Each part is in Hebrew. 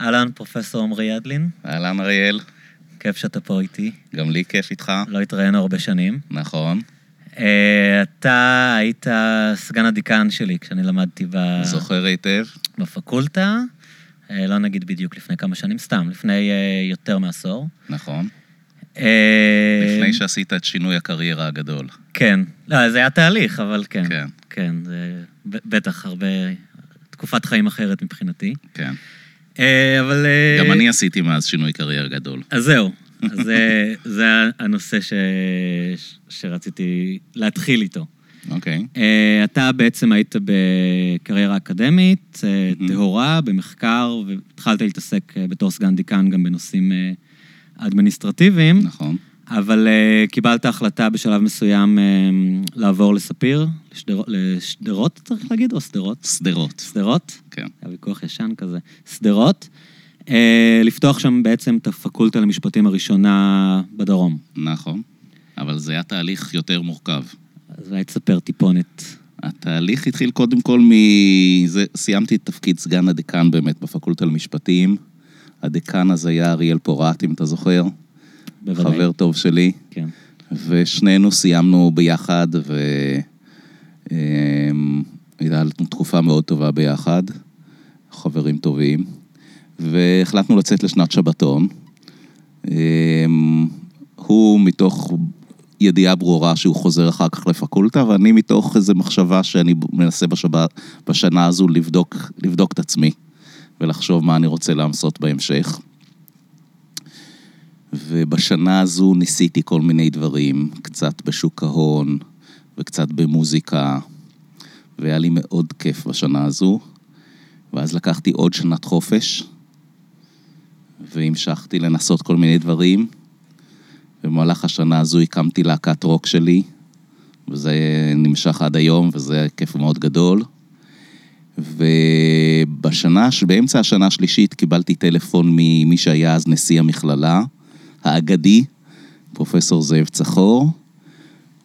אהלן, פרופסור עמרי ידלין, אהלן אריאל, כיף שאתה פה איתי. גם לי כיף איתך. לא התראינו הרבה שנים. נכון, אה, אתה היית סגן הדיקן שלי כשאני למדתי ב... זוכר היטב. בפקולטה, אה, לא נגיד בדיוק לפני כמה שנים, סתם, לפני אה, יותר מעשור. נכון. לפני שעשית את שינוי הקריירה הגדול. כן. לא, זה היה תהליך, אבל כן. כן. כן, זה בטח הרבה... תקופת חיים אחרת מבחינתי. כן. אה, אבל... אה, גם אני עשיתי מאז שינוי קריירה גדול. אז זהו. אז זה, זה הנושא ש... שרציתי להתחיל איתו. אוקיי. אה, אתה בעצם היית בקריירה אקדמית, אה, Mhm. טהורה, במחקר, והתחלת להתעסק אה, בתור סגן דיקן גם בנושאים אה, אדמיניסטרטיביים, נכון. אבל אה, קיבלת החלטה בשלב מסוים אה, לעבור לספיר, לשדר- לשדרות צריך להגיד, או שדרות? שדרות. שדרות? כן. היה ויכוח ישן כזה. שדרות. אה, לפתוח שם בעצם את הפקולטה למשפטים הראשונה בדרום. נכון. אבל זה היה תהליך יותר מורכב. אז אולי תספר טיפונת. התהליך התחיל קודם כל מ... זה... סיימתי את תפקיד סגן הדיקן באמת בפקולטה למשפטים. הדיקן אז היה אריאל פורט, אם אתה זוכר. בוודאי. חבר טוב שלי. כן. ושנינו סיימנו ביחד, והייתה לנו תקופה מאוד טובה ביחד, חברים טובים, והחלטנו לצאת לשנת שבתון. אמ, הוא מתוך ידיעה ברורה שהוא חוזר אחר כך לפקולטה, ואני מתוך איזו מחשבה שאני מנסה בשבת, בשנה הזו לבדוק, לבדוק את עצמי, ולחשוב מה אני רוצה לעשות בהמשך. ובשנה הזו ניסיתי כל מיני דברים, קצת בשוק ההון וקצת במוזיקה, והיה לי מאוד כיף בשנה הזו. ואז לקחתי עוד שנת חופש, והמשכתי לנסות כל מיני דברים. במהלך השנה הזו הקמתי להקת רוק שלי, וזה נמשך עד היום, וזה כיף מאוד גדול. ובשנה, באמצע השנה השלישית קיבלתי טלפון ממי שהיה אז נשיא המכללה, האגדי, פרופסור זאב צחור,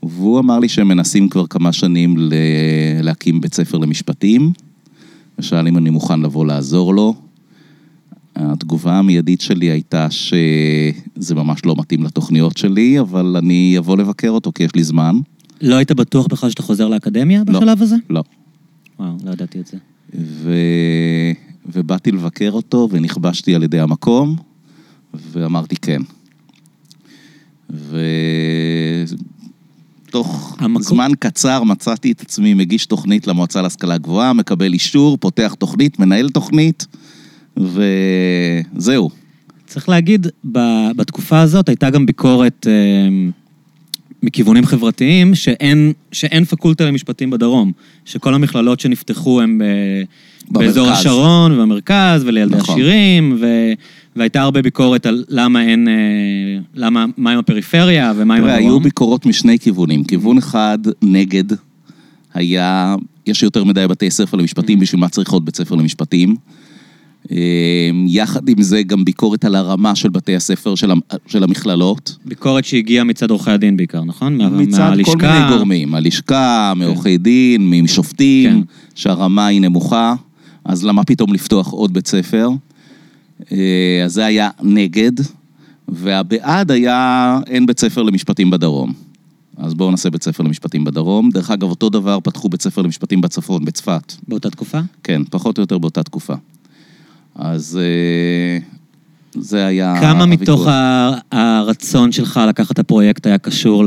והוא אמר לי שהם מנסים כבר כמה שנים ל- להקים בית ספר למשפטים, ושאל אם אני מוכן לבוא לעזור לו. התגובה המיידית שלי הייתה שזה ממש לא מתאים לתוכניות שלי, אבל אני אבוא לבקר אותו כי יש לי זמן. לא היית בטוח בכלל שאתה חוזר לאקדמיה לא. בשלב הזה? לא. וואו, לא ידעתי את זה. ו... ובאתי לבקר אותו ונכבשתי על ידי המקום, ואמרתי כן. ותוך המקום- זמן קצר מצאתי את עצמי מגיש תוכנית למועצה להשכלה גבוהה, מקבל אישור, פותח תוכנית, מנהל תוכנית, וזהו. צריך להגיד, בתקופה הזאת הייתה גם ביקורת אה, מכיוונים חברתיים, שאין, שאין פקולטה למשפטים בדרום, שכל המכללות שנפתחו הן ב- באזור. השרון ובמרכז ולילדי נכון. עשירים, ו... והייתה הרבה ביקורת על למה אין, אה, למה, מה עם הפריפריה ומה עם תראה, היו הדרום. ביקורות משני כיוונים. כיוון אחד, נגד, היה, יש יותר מדי בתי ספר למשפטים, בשביל מה צריך עוד בית ספר למשפטים. אה, יחד עם זה, גם ביקורת על הרמה של בתי הספר, של, של המכללות. ביקורת שהגיעה מצד עורכי הדין בעיקר, נכון? מה- מצד מהלשכה. כל מיני גורמים, הלשכה, מעורכי דין, משופטים, כן. שהרמה היא נמוכה, אז למה פתאום לפתוח עוד בית ספר? אה, אז זה היה נגד, והבעד היה אין בית ספר למשפטים בדרום. אז בואו נעשה בית ספר למשפטים בדרום. דרך אגב, אותו דבר פתחו בית ספר למשפטים בצפון, בצפת. באותה תקופה? כן, פחות או יותר באותה תקופה. אז אה, זה היה... כמה הוויכוח. מתוך הרצון שלך לקחת את הפרויקט היה קשור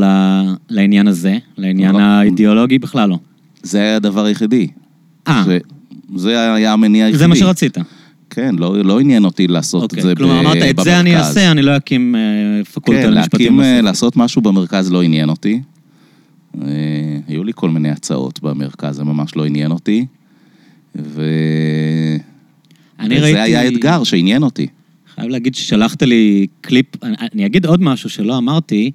לעניין הזה, לעניין לא. האידיאולוגי? בכלל לא. זה היה הדבר היחידי. אה, זה- היה המניע היחידי. זה מה שרצית. כן, לא, לא עניין אותי לעשות את אוקיי. זה ב- כלומר, אמרת, את זה אני במרכז." אעשה, אני לא אקים אה, פקולטה כן, למשפטים להקים, אה. לעשות משהו במרכז לא עניין אותי. אה, היו לי כל מיני הצעות במרכז, זה ממש לא עניין אותי. ו... אני ראיתי... היה אתגר שעניין אותי. חייב להגיד ששלחת לי קליפ, אני, אני אגיד עוד משהו שלא אמרתי.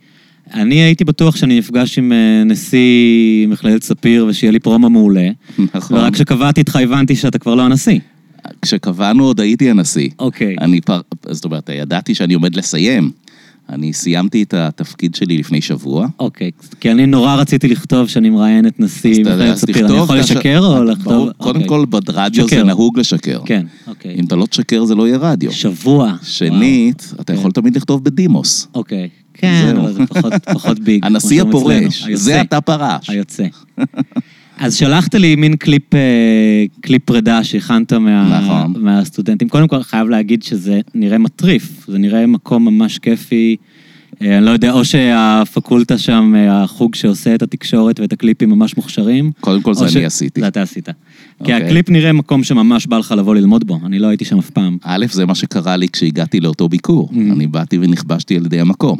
אני הייתי בטוח שאני נפגש עם אה, נשיא מכללת ספיר ושיהיה לי פרומו מעולה, נכון. ורק כשקבעתי איתך הבנתי שאתה כבר לא הנשיא. כשקבענו עוד הייתי הנשיא. אוקיי. אני פר... זאת אומרת, ידעתי שאני עומד לסיים, אני סיימתי את התפקיד שלי לפני שבוע. אוקיי, כי אני נורא רציתי לכתוב שאני מראיין את נשיא מכללת ספיר. אני יכול לשקר או לכתוב? קודם אוקיי. כל, ברדיו זה. נהוג לשקר. כן, אוקיי. אם אתה לא תשקר זה לא יהיה רדיו. שבוע. שנית, אתה כן. יכול תמיד לכתוב בדימוס. אוקיי. כן. אבל זה פחות- big. הנשיא הפורש. זה אתה פרש. היוצא. אז שלחת לי מין קליפ, אה, קליפ פרידה שהכנת מה, נכון. מהסטודנטים. קודם כל, חייב להגיד שזה נראה מטריף, זה נראה מקום ממש כיפי. אה, אני לא יודע, או שהפקולטה שם, אה, החוג שעושה את התקשורת ואת הקליפים ממש מוכשרים. קודם כל זה ש- אני עשיתי. זה אתה עשית. כי אוקיי. הקליפ נראה מקום שממש בא לך לבוא ללמוד בו, אני לא הייתי שם אף פעם. א', זה מה שקרה לי כשהגעתי לאותו ביקור. Mhm. אני באתי ונכבשתי על ידי המקום.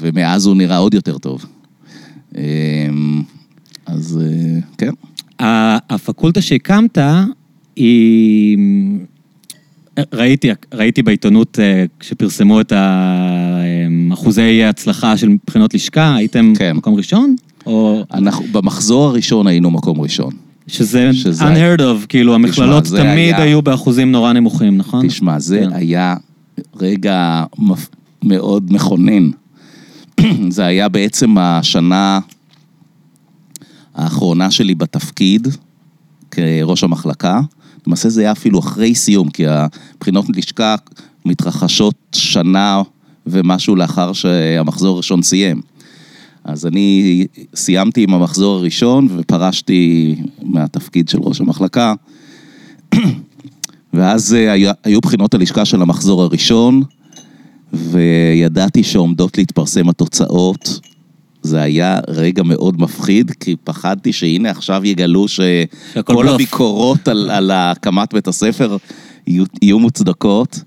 ומאז הוא נראה עוד יותר טוב. אה, אז אה, כן. הפקולטה שהקמת היא... ראיתי, ראיתי בעיתונות אה, כשפרסמו את האחוזי ההצלחה של בחינות לשכה, הייתם כן. מקום ראשון? או אנחנו, במחזור הראשון היינו מקום ראשון. שזה שזה- unheard of, כאילו המכללות זה תמיד היה- היו באחוזים נורא נמוכים, נכון? תשמע, זה כן. היה רגע מפ- מאוד מכונן. זה היה בעצם השנה האחרונה שלי בתפקיד כראש המחלקה. למעשה זה היה אפילו אחרי סיום, כי הבחינות לשכה מתרחשות שנה ומשהו לאחר שהמחזור הראשון סיים. אז אני סיימתי עם המחזור הראשון ופרשתי מהתפקיד של ראש המחלקה. ואז אה, היה- היו בחינות הלשכה של המחזור הראשון, וידעתי שעומדות להתפרסם התוצאות. זה היה רגע מאוד מפחיד, כי פחדתי שהנה עכשיו יגלו שכל. הביקורות על, על הקמת בית הספר יהיו, יהיו מוצדקות,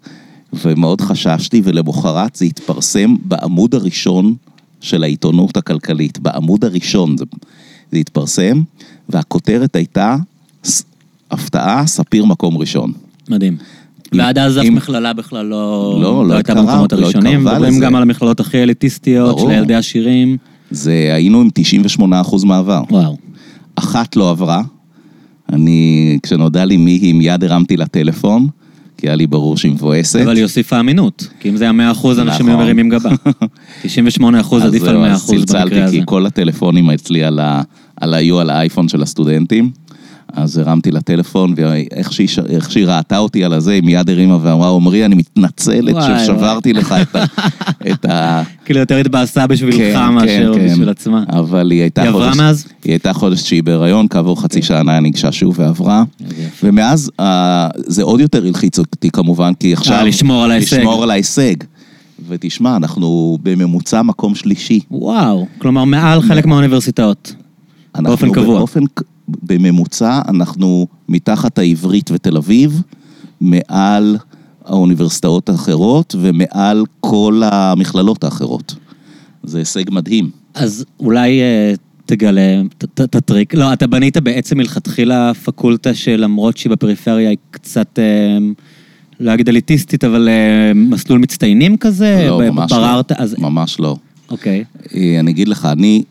ומאוד חששתי, ולמחרת זה התפרסם בעמוד הראשון של העיתונות הכלכלית. בעמוד הראשון זה, זה התפרסם, והכותרת הייתה, "ס- הפתעה, ספיר מקום ראשון. מדהים. ועד אז אף מכללה בכלל לא, לא, לא הייתה התקרב- במקומות לא הראשונים. התקרבה מדברים. גם על המכללות הכי אליטיסטיות, ברור. של ילדי עשירים. זה, היינו עם 98% מעבר. וואו. אחת לא עברה. אני, כשנודע לי מי היא, מיד הרמתי לה טלפון, כי היה לי ברור שהיא מבואסת. אבל היא הוסיפה אמינות, כי אם זה היה 100 אחוז, אנשים נכון. היו מרימים גבה. 98 אחוז אז עדיף על זהו, 100 אז אחוז במקרה צלצלתי, הזה. כי כל הטלפונים אצלי על ה... על היו על האייפון של הסטודנטים. אז הרמתי לה טלפון, ואיך שהיא, שהיא ראתה אותי על הזה, היא מיד הרימה ואמרה, עמרי, אני מתנצלת וואי, ששברתי לך את ה... את ה... כאילו יותר התבאסה בשבילך כן, מאשר כן, כן. בשביל עצמה. אבל היא הייתה היא עברה חודש... מאז? היא הייתה חודש תשיעי בהיריון, כעבור חצי שנה היא ניגשה שוב ועברה. ומאז אה, זה עוד יותר הלחיץ אותי כמובן, כי עכשיו... אה, לשמור על ההישג. לשמור על ההישג. ותשמע, אנחנו בממוצע מקום שלישי. וואו, כלומר מעל חלק מהאוניברסיטאות. באופן קבוע. באופן, בממוצע אנחנו מתחת העברית ותל אביב, מעל האוניברסיטאות האחרות ומעל כל המכללות האחרות. זה הישג מדהים. אז אולי אה, תגלה את הטריק. לא, אתה בנית בעצם מלכתחילה פקולטה שלמרות שהיא בפריפריה היא קצת, אה, לא אגיד אליטיסטית, אבל אה, מסלול מצטיינים כזה? לא, ממש בררת, לא. אז... ממש לא. אוקיי. אה, אני אגיד לך, אני,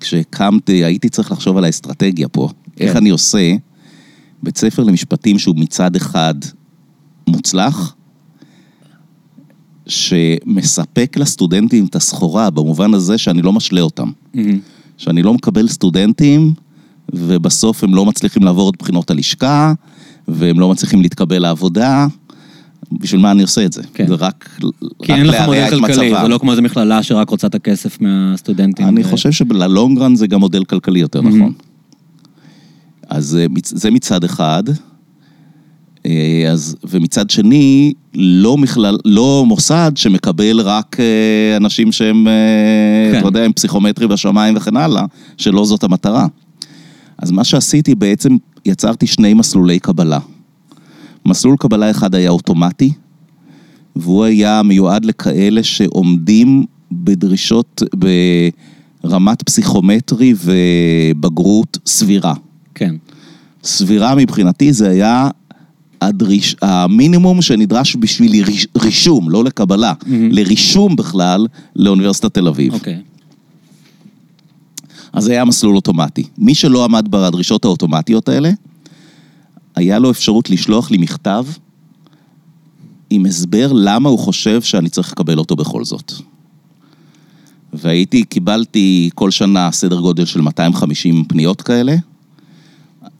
כשהקמתי, הייתי צריך לחשוב על האסטרטגיה פה. כן. איך אני עושה בית ספר למשפטים שהוא מצד אחד מוצלח, שמספק לסטודנטים את הסחורה, במובן הזה שאני לא משלה אותם. מהמם. שאני לא מקבל סטודנטים, ובסוף הם לא מצליחים לעבור את בחינות הלשכה, והם לא מצליחים להתקבל לעבודה. בשביל מה אני עושה את זה? כן. זה רק, כי רק אין לך להרע מודל את כלכלי, מצבם. זה לא כמו איזה מכללה שרק רוצה את הכסף מהסטודנטים. אני ו- חושב שבלונגרן זה גם מודל כלכלי יותר Mhm. נכון. אז אה, זה מצד אחד, אה, אז, ומצד שני, לא, מכלל, לא מוסד שמקבל רק אה, אנשים שהם, כן. אתה יודע, עם פסיכומטרי בשמיים וכן הלאה, שלא זאת המטרה. אז מה שעשיתי בעצם, יצרתי שני מסלולי קבלה. מסלול קבלה אחד היה אוטומטי, והוא היה מיועד לכאלה שעומדים בדרישות, ברמת פסיכומטרי ובגרות סבירה. כן. סבירה מבחינתי זה היה הדריש, המינימום שנדרש בשביל ריש, רישום, לא לקבלה, מהמם. לרישום בכלל לאוניברסיטת תל אביב. אוקיי. אז זה היה מסלול אוטומטי. מי שלא עמד בדרישות האוטומטיות האלה, היה לו אפשרות לשלוח לי מכתב עם הסבר למה הוא חושב שאני צריך לקבל אותו בכל זאת. והייתי, קיבלתי כל שנה סדר גודל של 250 פניות כאלה.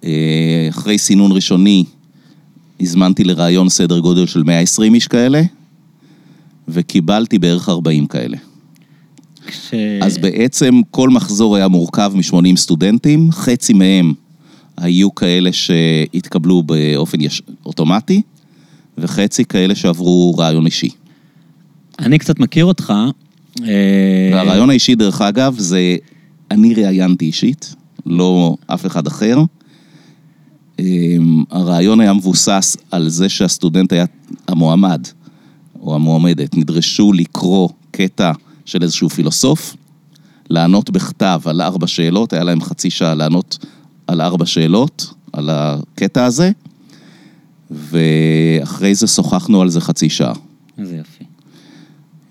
אה, אחרי סינון ראשוני, הזמנתי לראיון סדר גודל של 120 איש כאלה, וקיבלתי בערך 40 כאלה. כש... אז בעצם כל מחזור היה מורכב מ-80 סטודנטים, חצי מהם היו כאלה שהתקבלו באופן יש... אוטומטי, וחצי כאלה שעברו רעיון אישי. אני קצת מכיר אותך. אה, והרעיון האישי, דרך אגב, זה אני ראיינתי אישית, לא אף אחד אחר. אמ, הרעיון היה מבוסס על זה שהסטודנט היה, המועמד או המועמדת, נדרשו לקרוא קטע של איזשהו פילוסוף, לענות בכתב על ארבע שאלות, היה להם חצי שעה לענות על ארבע שאלות, על הקטע הזה, ואחרי זה שוחחנו על זה חצי שעה. איזה יופי.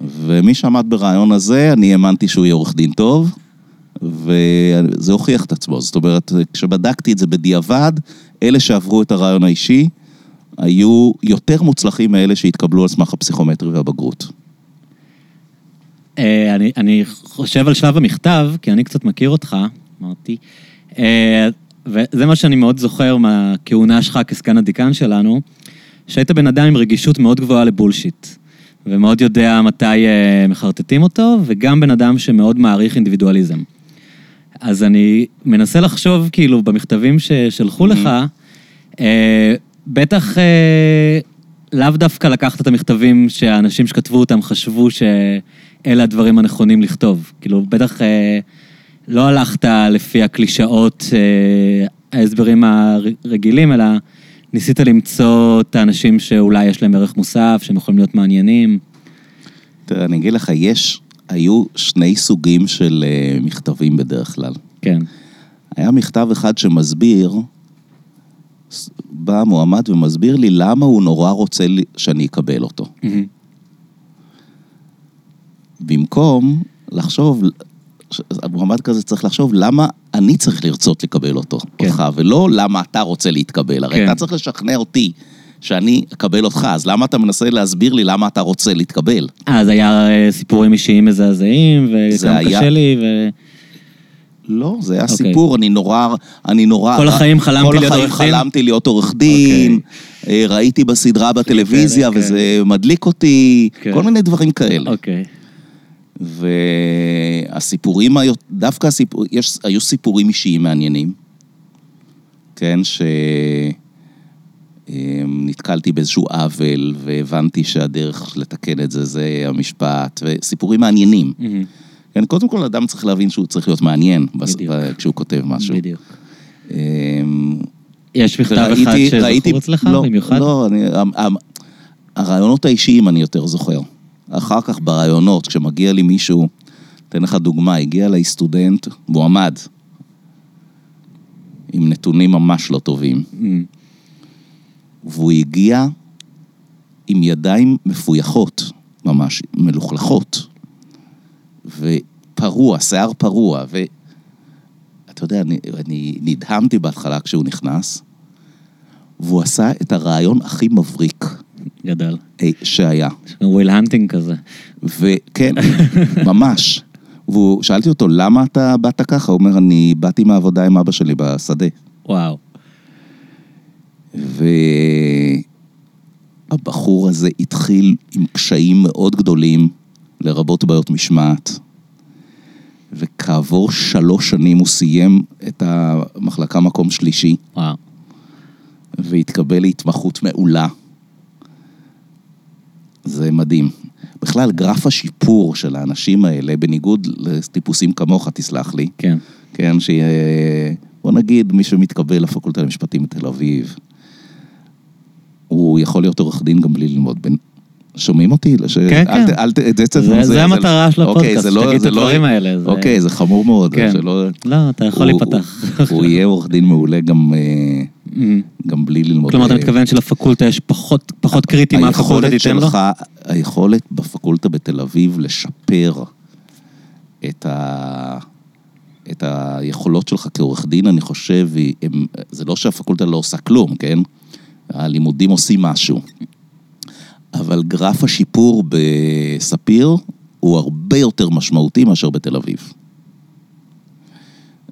ומי שעמד ברעיון הזה, אני האמנתי שהוא יהיה עורך דין טוב, וזה הוכיח את עצמו. זאת אומרת, כשבדקתי את זה בדיעבד, אלה שעברו את הרעיון האישי, היו יותר מוצלחים מאלה שהתקבלו על סמך הפסיכומטרי והבגרות. אה, אני, אני חושב על שלב המכתב, כי אני קצת מכיר אותך, אמרתי, אה, וזה מה שאני מאוד זוכר מהכהונה שלך כסגן הדיקן שלנו, שהיית בן אדם עם רגישות מאוד גבוהה לבולשיט, ומאוד יודע מתי אה, מחרטטים אותו, וגם בן אדם שמאוד מעריך אינדיבידואליזם. אז אני מנסה לחשוב, כאילו, במכתבים ששלחו לך, אה, בטח אה, לאו דווקא לקחת את המכתבים שהאנשים שכתבו אותם חשבו שאלה הדברים הנכונים לכתוב. כאילו, בטח אה, לא הלכת לפי הקלישאות, אה, ההסברים הרגילים, אלא ניסית למצוא את האנשים שאולי יש להם ערך מוסף, שהם יכולים להיות מעניינים. תראה, אני אגיד לך, יש, היו שני סוגים של אה, מכתבים בדרך כלל. כן. היה מכתב אחד שמסביר, בא מועמד ומסביר לי למה הוא נורא רוצה שאני אקבל אותו. במקום לחשוב, המועמד כזה צריך לחשוב למה אני צריך לרצות לקבל אותו, כן. אותך, ולא למה אתה רוצה להתקבל. הרי כן. אתה צריך לשכנע אותי שאני אקבל אותך, אז למה אתה מנסה להסביר לי למה אתה רוצה להתקבל? אה, אז היה אה, סיפורים אישיים מזעזעים, וכמה היה- קשה לי, ו... לא, זה היה אוקיי. סיפור, אני נורא, אני נורא... כל החיים חלמתי להיות כל החיים עורך דין? חלמתי להיות עורך דין, אה, ראיתי בסדרה בטלוויזיה כאלה, כן. וזה מדליק אותי, כן. כל מיני דברים כאלה. אוקיי. והסיפורים, דווקא הסיפור, יש, היו סיפורים אישיים מעניינים, כן, שנתקלתי באיזשהו עוול והבנתי שהדרך לתקן את זה זה המשפט, וסיפורים מעניינים. מהמם. כן, קודם כל אדם צריך להבין שהוא צריך להיות מעניין בדיוק. כשהוא כותב משהו. בדיוק. אמ, יש מכתב אחד שזכור אצלך לא, במיוחד? לא, אני, הרעיונות האישיים אני יותר זוכר. אחר כך ברעיונות, כשמגיע לי מישהו, אתן לך דוגמה, הגיע אליי סטודנט, מועמד, עם נתונים ממש לא טובים, אמ, והוא הגיע עם ידיים מפויחות, ממש מלוכלכות, ופרוע, שיער פרוע, ואתה יודע, אני, אני נדהמתי בהתחלה כשהוא נכנס, והוא עשה את הרעיון הכי מבריק Good. אי- שהיה. Will Hunting כזה. וכן, ממש. והוא, שאלתי אותו, למה אתה באת ככה? הוא אומר, אני באתי מהעבודה עם אבא שלי בשדה. וואו. והבחור הזה התחיל עם קשיים מאוד גדולים, לרבות בעיות משמעת. וכעבור שלוש שנים הוא סיים את המחלקה מקום שלישי, וואו. והתקבל להתמחות מעולה. זה מדהים. בכלל, גרף השיפור של האנשים האלה, בניגוד לטיפוסים כמוך, תסלח לי, כן. כן, שיהיה... בוא נגיד, מי שמתקבל לפקולטה למשפטים בתל אביב, הוא יכול להיות עורך דין גם בלי ללמוד. שומעים אותי? ש... כן, אל, כן. ת- אל, ת- זה, זה- זה המטרה של אוקיי, הפודקאסט, זה לא- שתגיד את זה לא- הדברים האלה, זה- אוקיי, זה חמור מאוד. כן. שלא... לא, אתה יכול הוא- להיפתח. הוא יהיה עורך דין מעולה גם, אה, אמ, גם בלי ללמוד. כלומר, אתה אה, מתכוון שלפקולטה יש פחות פחות קריטי מה הפקולטה היכולת תיתן לו? היכולת בפקולטה בתל אביב לשפר את, ה... את היכולות שלך כעורך דין, אני חושב, הם... זה לא שהפקולטה לא עושה כלום, כן? הלימודים עושים משהו. אבל גרף השיפור בספיר הוא הרבה יותר משמעותי מאשר בתל אביב.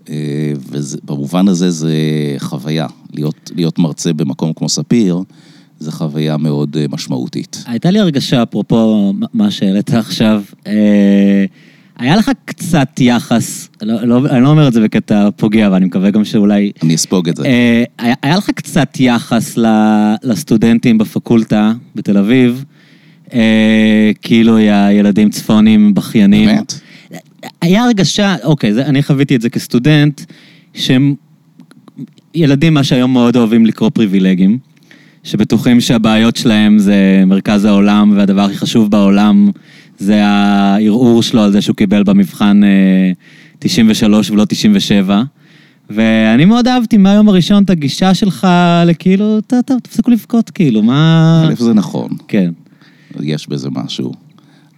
אה, ובמובן הזה זה חוויה. להיות, להיות מרצה במקום כמו ספיר, זה חוויה מאוד אה, משמעותית. הייתה לי הרגשה, אפרופו מה שהעלית עכשיו, אה, היה לך קצת יחס, לא, לא, אני לא אומר את זה בקטע פוגע, אבל אני מקווה גם שאולי... אני אספוג את זה. אה, היה, היה לך קצת יחס ל, לסטודנטים בפקולטה בתל אביב, אה, כאילו ילדים צפונים בכיינים. באמת? היה הרגשה, אוקיי, זה, אני חוויתי את זה כסטודנט, שהם ילדים, מה שהיום מאוד אוהבים לקרוא פריבילגים, שבטוחים שהבעיות שלהם זה מרכז העולם, והדבר הכי חשוב בעולם זה הערעור שלו על זה שהוא קיבל במבחן 93 ולא 97. ואני מאוד אהבתי מהיום הראשון את הגישה שלך לכאילו, טוב, טוב, תפסיקו לבכות, כאילו, מה... א', זה נכון. כן. יש בזה משהו.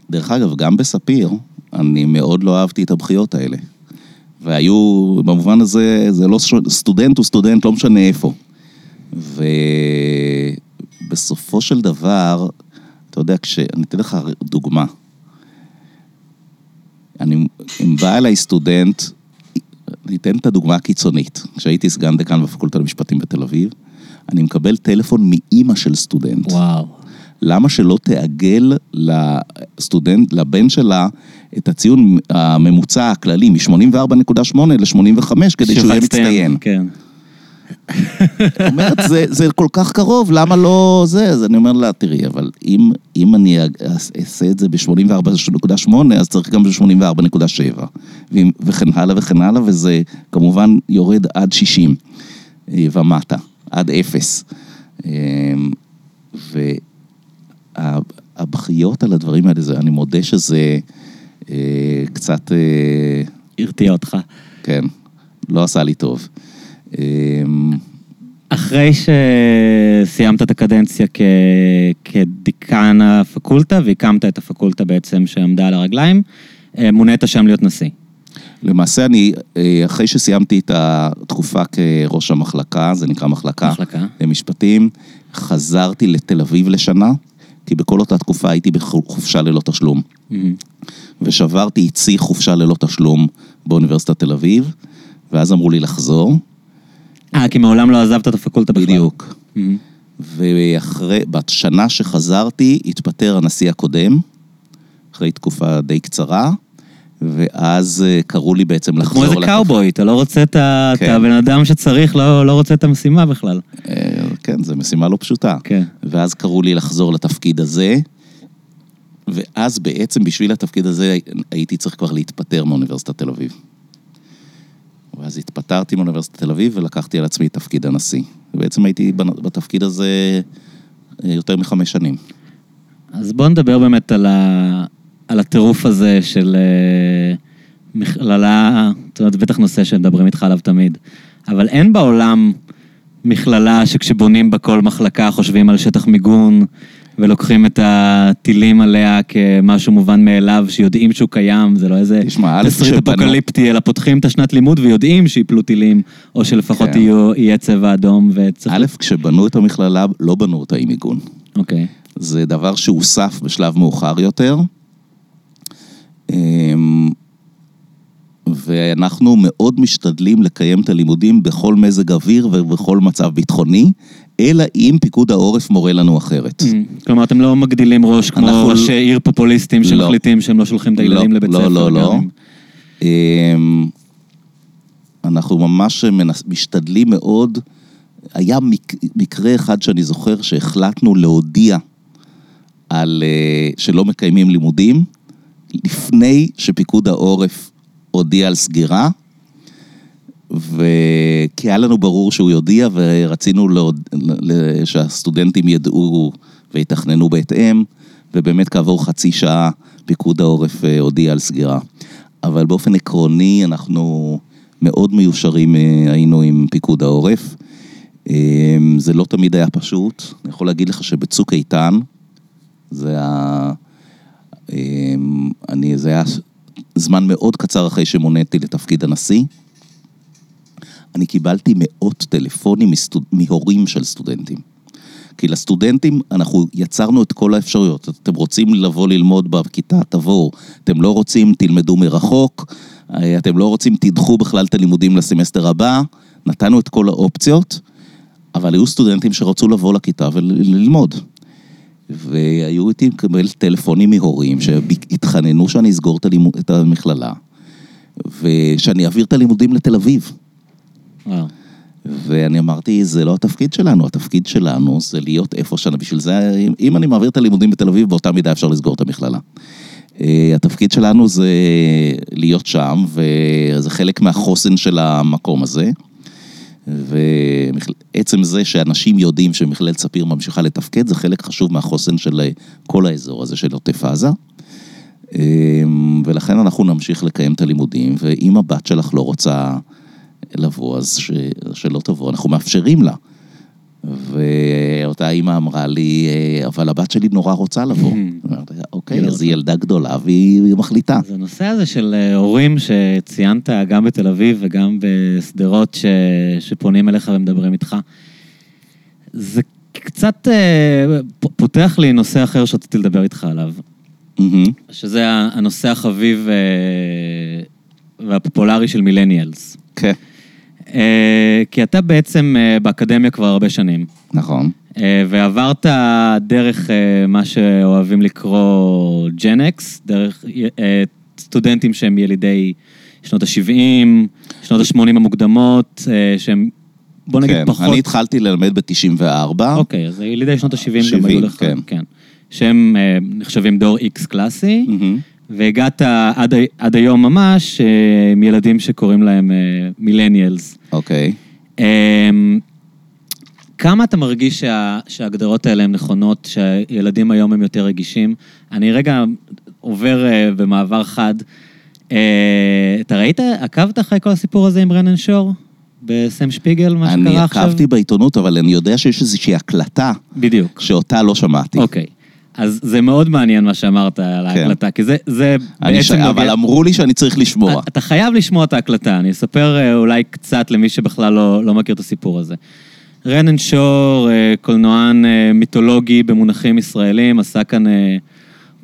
דרך אגב, גם בספיר, אני מאוד לא אהבתי את הבכיות האלה. והיו, במובן הזה, זה לא סטודנט הוא סטודנט, לא משנה איפה. ובסופו של דבר, אתה יודע, כש... אני אתן לך דוגמה. אני, אם בא אליי סטודנט, אני אתן את הדוגמה הקיצונית. כשהייתי סגן דקן בפקולטה למשפטים בתל אביב, אני מקבל טלפון מאימא של סטודנט. וואו. למה שלא תעגל לסטודנט, לבן שלה, את הציון הממוצע הכללי מ-84.8 ל-85 כדי שהוא יהיה מצטיין. כן. אומרת, זה, זה כל כך קרוב, למה לא זה? אז אני אומר לה, תראי, אבל אם, אם אני אעשה את זה ב-84.8, אז צריך גם ב-84.7, וכן הלאה וכן הלאה, וזה כמובן יורד עד 60 אה, ומטה, עד 0. והבכיות על הדברים האלה, זה, אני מודה שזה אה, קצת... אה, הרתיע אותך. כן, לא עשה לי טוב. אמ, אחרי שסיימת את הקדנציה כ... כדיקן הפקולטה והקמת את הפקולטה בעצם שעמדה על הרגליים, אה, מונית שם להיות נשיא. למעשה אני, אה, אחרי שסיימתי את התקופה כראש המחלקה, זה נקרא מחלקה, מחלקה. למשפטים, חזרתי לתל אביב לשנה, כי בכל אותה תקופה הייתי בחופשה ללא תשלום. Mm-hmm. ושברתי יציא חופשה ללא תשלום באוניברסיטת תל אביב, ואז אמרו לי לחזור. אה, כי מעולם לא עזבת את הפקולטה בכלל. בדיוק. Mm-hmm. ואחרי, בשנה שחזרתי, התפטר הנשיא הקודם, אחרי תקופה די קצרה, ואז אה, קראו לי בעצם לחזור... כמו איזה קאובוי, אתה לא רוצה את כן. הבן אדם שצריך, לא, לא רוצה את המשימה בכלל. אה, כן, זו משימה לא פשוטה. כן. ואז קראו לי לחזור לתפקיד הזה, ואז בעצם בשביל התפקיד הזה הייתי צריך כבר להתפטר מאוניברסיטת תל אביב. ואז התפטרתי מאוניברסיטת תל אביב ולקחתי על עצמי את תפקיד הנשיא. ובעצם הייתי בתפקיד הזה אה, יותר מחמש שנים. אז בוא נדבר באמת על, ה... על הטירוף הזה של מכללה, זאת אומרת, בטח נושא שמדברים איתך עליו תמיד, אבל אין בעולם מכללה שכשבונים בה מחלקה חושבים על שטח מיגון, ולוקחים את הטילים עליה כמשהו מובן מאליו, שיודעים שהוא קיים, זה לא איזה תסריט אפוקליפטי, אלא פותחים את השנת לימוד ויודעים שיפלו טילים, או שלפחות כן. יהיו, יהיה צבע אדום וצריך... א', כשבנו את המכללה, לא בנו אותה עם מיגון. אוקיי. זה דבר שהוסף בשלב מאוחר יותר. אמ, ואנחנו מאוד משתדלים לקיים את הלימודים בכל מזג אוויר ובכל מצב ביטחוני, אלא אם פיקוד העורף מורה לנו אחרת. Mm, כלומר, אתם לא מגדילים ראש כמו ראשי עיר פופוליסטים לא. שמחליטים שהם לא שולחים את הילדים לבית לא, ספר. לא, לא, לא. אנחנו ממש משתדלים מאוד. היה מקרה אחד שאני זוכר שהחלטנו להודיע על אה, שלא מקיימים לימודים, לפני שפיקוד העורף הודיע על סגירה, וכי היה לנו ברור שהוא יודיע ורצינו להוד... שהסטודנטים ידעו ויתכננו בהתאם, ובאמת כעבור חצי שעה פיקוד העורף אה, הודיע על סגירה. אבל באופן עקרוני אנחנו מאוד מיושרים אה, היינו עם פיקוד העורף. אה, זה לא תמיד היה פשוט, אני יכול להגיד לך שבצוק איתן, זה היה... אני, זה היה זמן מאוד קצר אחרי שמוניתי לתפקיד הנשיא. אני קיבלתי מאות טלפונים מסטוד... מהורים של סטודנטים. כי לסטודנטים אנחנו יצרנו את כל האפשרויות. אתם רוצים לבוא ללמוד בכיתה, תבואו. אתם לא רוצים, תלמדו מרחוק. אה, אתם לא רוצים, תדחו בכלל את הלימודים לסמסטר הבא. נתנו את כל האופציות, אבל היו סטודנטים שרצו לבוא לכיתה וללמוד. והיו איתי מקבל טלפונים מהורים שהתחננו שאני אסגור את, המכללה, ושאני אעביר את הלימודים לתל אביב. ואני אמרתי, זה לא התפקיד שלנו, התפקיד שלנו זה להיות איפה שאני, בשביל זה, אם אני מעביר את הלימודים בתל אביב, באותה מידה אפשר לסגור את המכללה. אה, התפקיד שלנו זה להיות שם, וזה חלק מהחוסן של המקום הזה. ועצם זה שאנשים יודעים שמכללת ספיר ממשיכה לתפקד, זה חלק חשוב מהחוסן של כל האזור הזה של עוטף עזה. אה, ולכן אנחנו נמשיך לקיים את הלימודים, ואם הבת שלך לא רוצה לבוא, אז ש... שלא תבוא, אנחנו מאפשרים לה. ואותה אימא אמרה לי, אבל הבת שלי נורא רוצה לבוא. אמרתי, אוקיי, אז היא ילדה גדולה והיא מחליטה. אז הנושא הזה של אה, הורים שציינת גם בתל אביב וגם בשדרות ש... שפונים אליך ומדברים איתך, זה קצת אה, פותח לי נושא אחר שרציתי לדבר איתך עליו, שזה הנושא החביב אה, והפופולרי של מילניאלס. כן. אה, כי אתה בעצם אה, באקדמיה כבר הרבה שנים. נכון. אה, ועברת דרך מה שאוהבים לקרוא ג'נקס, דרך סטודנטים שהם ילידי שנות ה-70, שנות ה-80 המוקדמות, שהם, בוא נגיד כן, פחות... אני התחלתי ללמד ב-94. אוקיי, אז ילידי שנות ה-70 גם היו לך. כן. כן. שהם נחשבים דור איקס קלאסי. Mm-hmm. והגעת עד, עד היום ממש אה, עם ילדים שקוראים להם מילניאלס. אוקיי. Okay. אמ, כמה אתה מרגיש שה, שההגדרות האלה הן נכונות, שהילדים היום הם יותר רגישים? אני רגע עובר uh, במעבר חד. אתה ראית, עקבת אחרי כל הסיפור הזה עם רנן שור? בסם שפיגל, מה שקרה עכשיו? אני עקבתי בעיתונות, אבל אני יודע שיש איזושהי הקלטה. בדיוק. שאותה לא שמעתי. אוקיי. Okay. אז זה מאוד מעניין מה שאמרת על כן. ההקלטה, כי זה, זה בעצם... ש... אבל אמרו לי שאני צריך לשמוע. אתה חייב לשמוע את ההקלטה, אני אספר אה, אולי קצת למי שבכלל לא, לא מכיר את הסיפור הזה. רנן שור, אה, קולנוען אה, מיתולוגי במונחים ישראלים, עשה כאן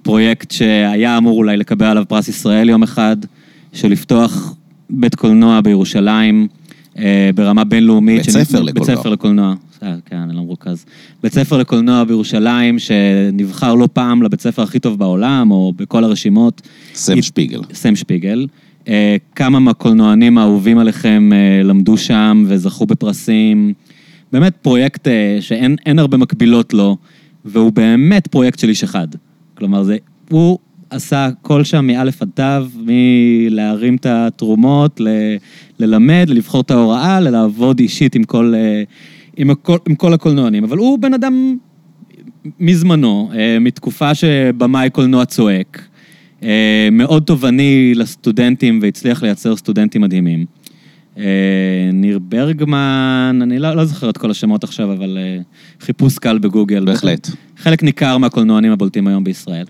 פרויקט שהיה אמור אולי לקבל עליו פרס ישראל יום אחד, של לפתוח בית קולנוע בירושלים. ברמה בינלאומית. בית ספר לקולנוע. בית ספר לקולנוע. אה, כן, אני לא מרוכז. בית ספר לקולנוע בירושלים, שנבחר לא פעם לבית ספר הכי טוב בעולם, או בכל הרשימות. סם שפיגל. סם שפיגל. אה, כמה מהקולנוענים האהובים עליכם אה, למדו שם וזכו בפרסים. באמת פרויקט שאין הרבה מקבילות לו, והוא באמת פרויקט של איש אחד. כלומר, זה, הוא עשה הכל שם מאלף עד תו, מלהרים את התרומות, ל, ללמד, לבחור את ההוראה, ללעבוד אישית עם כל, עם, הכל, עם כל הקולנוענים, אבל הוא בן אדם מזמנו, אה, מתקופה שבמאי קולנוע צועק, אה, מאוד תובעני לסטודנטים והצליח לייצר סטודנטים מדהימים. אה, ניר ברגמן, אני לא, לא זוכר את כל השמות עכשיו, אבל חיפוש קל בגוגל. בהחלט. חלק ניכר מהקולנוענים הבולטים היום בישראל.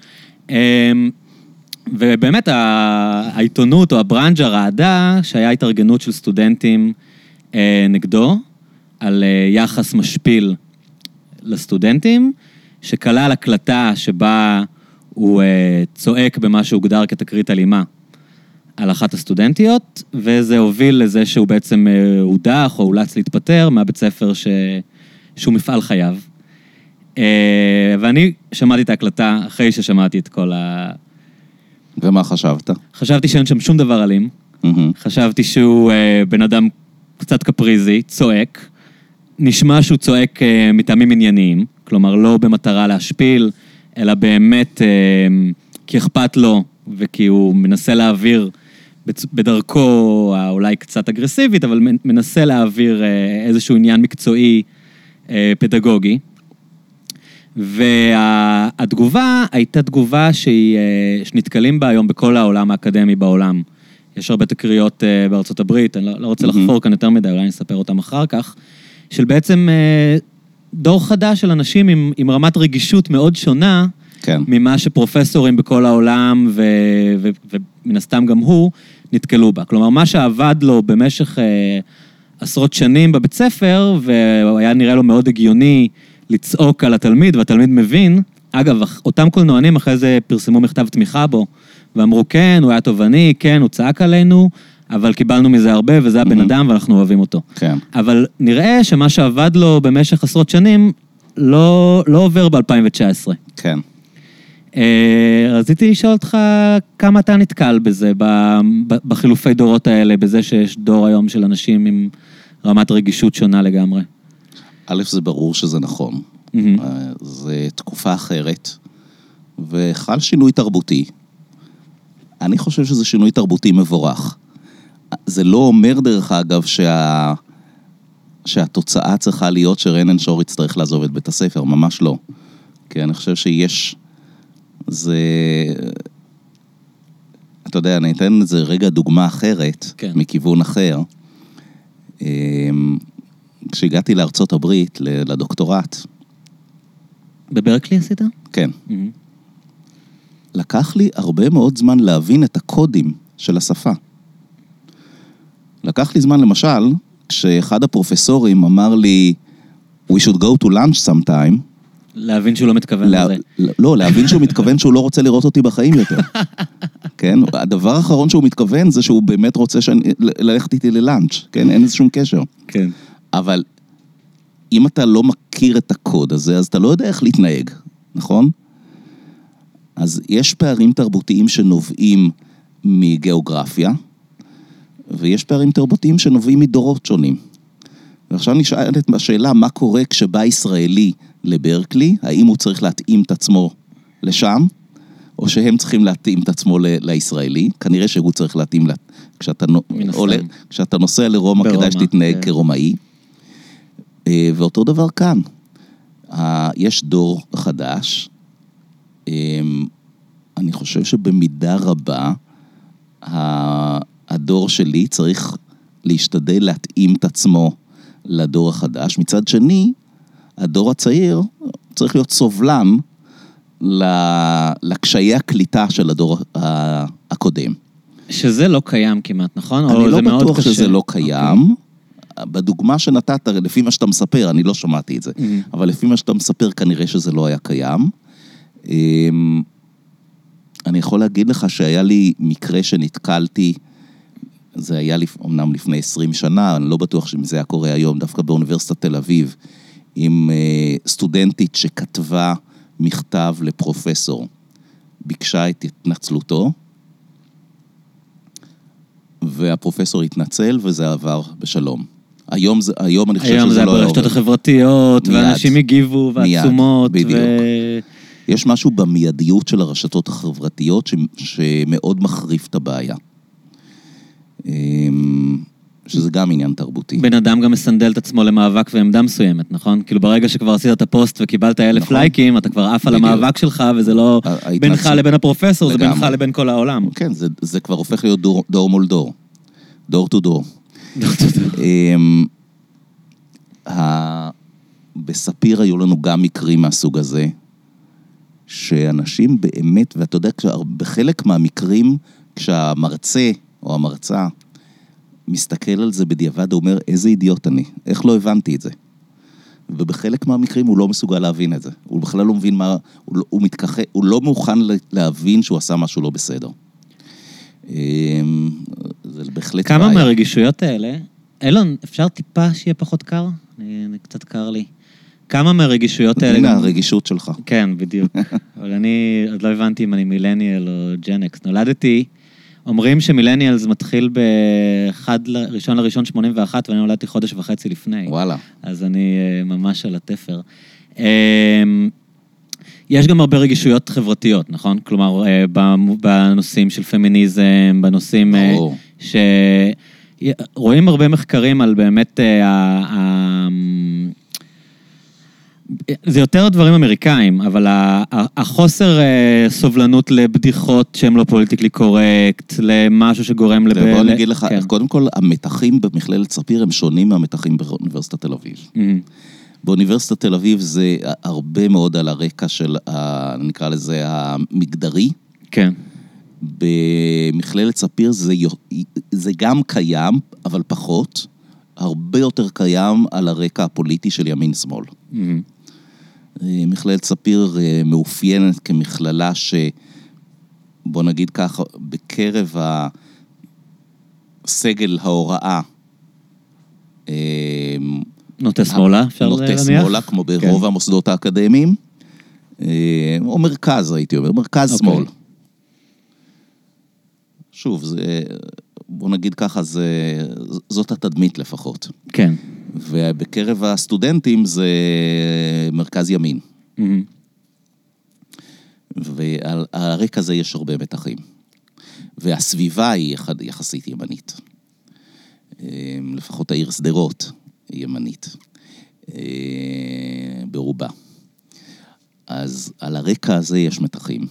ובאמת העיתונות או הברנג'ה רעדה שהיה התארגנות של סטודנטים נגדו. על אה, יחס משפיל לסטודנטים, שכלל הקלטה שבה הוא אה, צועק במה שהוגדר כתקרית אלימה על אחת הסטודנטיות, וזה הוביל לזה שהוא בעצם אה, הודח או אולץ להתפטר מהבית ספר ש... שהוא מפעל חייו. ואני שמעתי את ההקלטה אחרי ששמעתי את כל ה... ומה חשבת? חשבתי שאין שם שום דבר אלים. Mm-hmm. חשבתי שהוא בן אדם קצת קפריזי, צועק, נשמע שהוא צועק uh, מטעמים ענייניים, כלומר לא במטרה להשפיל, אלא באמת uh, כי אכפת לו וכי הוא מנסה להעביר בדרכו האולי קצת אגרסיבית, אבל מנסה להעביר איזשהו עניין מקצועי פדגוגי. והתגובה הייתה תגובה שהיא, שנתקלים בה היום בכל העולם האקדמי בעולם. יש הרבה תקריות בארצות הברית, אני לא, לא רוצה לחפור כאן יותר מדי, אולי אני אספר אותם אחר כך. של בעצם אה, דור חדש של אנשים עם, עם רמת רגישות מאוד שונה כן. ממה שפרופסורים בכל העולם, ו, ו, ומן הסתם גם הוא, נתקלו בה. כלומר, מה שעבד לו במשך אה, עשרות שנים בבית ספר, והיה נראה לו מאוד הגיוני לצעוק על התלמיד, והתלמיד מבין. אגב, אותם קולנוענים אחרי זה פרסמו מכתב תמיכה בו, ואמרו, כן, הוא היה תובעני, כן, הוא צעק עלינו, אבל קיבלנו מזה הרבה, וזה הבן. אדם, ואנחנו אוהבים אותו. כן. אבל נראה שמה שעבד לו במשך עשרות שנים, לא, לא עובר ב-2019. כן. אה, רציתי לשאול אותך כמה אתה נתקל בזה, בחילופי דורות האלה, בזה שיש דור היום של אנשים עם רמת רגישות שונה לגמרי. א', זה ברור שזה נכון. אה, זה תקופה אחרת, וחל שינוי תרבותי. אני חושב שזה שינוי תרבותי מבורך. זה לא אומר, דרך אגב, שה... שהתוצאה צריכה להיות שרנן שור יצטרך לעזוב את בית הספר, ממש לא. כי אני חושב שיש... זה... אתה יודע, אני אתן לזה רגע דוגמה אחרת, כן. מכיוון אחר. אמ, כשהגעתי לארצות הברית, לדוקטורט, בברקלי עשית? כן, מהמם. לקח לי הרבה מאוד זמן להבין את הקודים של השפה. לקח לי זמן, למשל, כשאחד הפרופסורים אמר לי, We should go to lunch sometime, להבין שהוא לא מתכוון לה... לזה. לא, להבין שהוא מתכוון שהוא לא רוצה לראות אותי בחיים יותר. כן? הדבר האחרון שהוא מתכוון זה שהוא באמת רוצה שאני... ללכת איתי ללאנץ', כן? אין לזה שום קשר. כן. אבל אם אתה לא מכיר את הקוד הזה, אז אתה לא יודע איך להתנהג, נכון? אז יש פערים תרבותיים שנובעים מגיאוגרפיה, ויש פערים תרבותיים שנובעים מדורות שונים. ועכשיו נשאלת השאלה, מה קורה כשבא ישראלי לברקלי, האם הוא צריך להתאים את עצמו לשם, או שהם צריכים להתאים את עצמו ל- לישראלי? כנראה שהוא צריך להתאים, לה- כשאתה. עולה, כשאתה נוסע לרומא, ברומא, כדאי שתתנהג כן. כרומאי. אה, ואותו דבר כאן. יש דור חדש, אמ, אני חושב שבמידה רבה, הדור שלי צריך להשתדל להתאים את עצמו לדור החדש. מצד שני, הדור הצעיר צריך להיות סובלן ל- לקשיי הקליטה של הדור הקודם. שזה לא קיים כמעט, נכון? אני לא בטוח קשה? אוקיי. שזה לא קיים. בדוגמה שנתת, לפי מה שאתה מספר, אני לא שמעתי את זה, אוקיי. אבל לפי מה שאתה מספר, כנראה שזה לא היה קיים. אמ, אני יכול להגיד לך שהיה לי מקרה שנתקלתי, זה היה לפ- אומנם לפני 20 שנה, אני לא בטוח שאם זה היה קורה היום, דווקא באוניברסיטת תל אביב, עם אה, סטודנטית שכתבה מכתב לפרופסור, ביקשה את התנצלותו, והפרופסור התנצל וזה עבר בשלום. היום, זה, היום אני חושב היום שזה זה לא היה היה ברשתות. החברתיות, מיד. ואנשים הגיבו, מיד, ועצומות, בדיוק. ו... יש משהו במיידיות של הרשתות החברתיות ש, שמאוד מחריף את הבעיה. אמ, שזה גם עניין תרבותי. בן אדם גם מסנדל את עצמו למאבק ועמדה מסוימת, נכון? כאילו ברגע שכבר עשית את הפוסט וקיבלת אלף נכון. לייקים, אתה כבר עף על. המאבק שלך, וזה לא בינך ההתנצלות- לבין הפרופסור, זה בינך לגמרי. לבין כל העולם. כן, זה, זה כבר הופך להיות דור, דור מול דור. door to door. אמ, ה- בספיר היו לנו גם מקרים מהסוג הזה, שאנשים באמת, ואתה יודע, בחלק מהמקרים, כשהמרצה או המרצה מסתכל על זה בדיעבד, אומר, איזה אידיוט אני, איך לא הבנתי את זה? ובחלק מהמקרים הוא לא מסוגל להבין את זה. הוא בכלל לא מבין מה... הוא, לא- הוא מתכחש, הוא לא מוכן להבין שהוא עשה משהו לא בסדר. אמ, זה בהחלט כמה בעיה. מהרגישויות האלה, אילון, אפשר טיפה שיהיה פחות קר? אני, אני קצת קר לי. כמה מהרגישויות האלה... הנה גם- הרגישות שלך. כן, בדיוק. אבל אני עוד לא הבנתי אם אני מילניאל או ג'נקס. נולדתי, אומרים שמילניאל זה מתחיל באחד, ל- ראשון לראשון 81, ואני נולדתי חודש וחצי לפני. וואלה. אז אני אה, ממש על התפר. אה, יש גם הרבה רגישויות חברתיות, נכון? כלומר, אה, בנושאים של פמיניזם, בנושאים אה, ברור. ש... רואים הרבה מחקרים על באמת. ה... זה יותר דברים אמריקאים, אבל החוסר אה, סובלנות לבדיחות שהן לא פוליטיקלי קורקט, למשהו שגורם לב... בוא אני אגיד לך, כן. קודם כל, המתחים במכללת ספיר הם שונים מהמתחים באוניברסיטת תל אביב. מהמם. באוניברסיטת תל אביב זה הרבה מאוד על הרקע של, ה- נקרא לזה, המגדרי. כן. במכללת ספיר זה, זה גם קיים, אבל פחות. הרבה יותר קיים על הרקע הפוליטי של ימין-שמאל. מהמם. אה, מכללת ספיר אה, מאופיינת כמכללה ש... בוא נגיד ככה, בקרב הסגל ההוראה, אה, נוטה שמאלה, אפשר נוטה להניח? שמאלה, כמו ברוב כן. המוסדות האקדמיים, או מרכז, הייתי אומר, מרכז אוקיי. שמאל. שוב, זה, בוא נגיד ככה, זה, זאת התדמית לפחות. כן. ובקרב הסטודנטים זה מרכז ימין. מהמם. ועל על הרקע הזה יש הרבה מתחים. והסביבה היא יח- יחסית ימנית. אה, לפחות העיר שדרות היא ימנית. אה, ברובה. אז על הרקע הזה יש מתחים.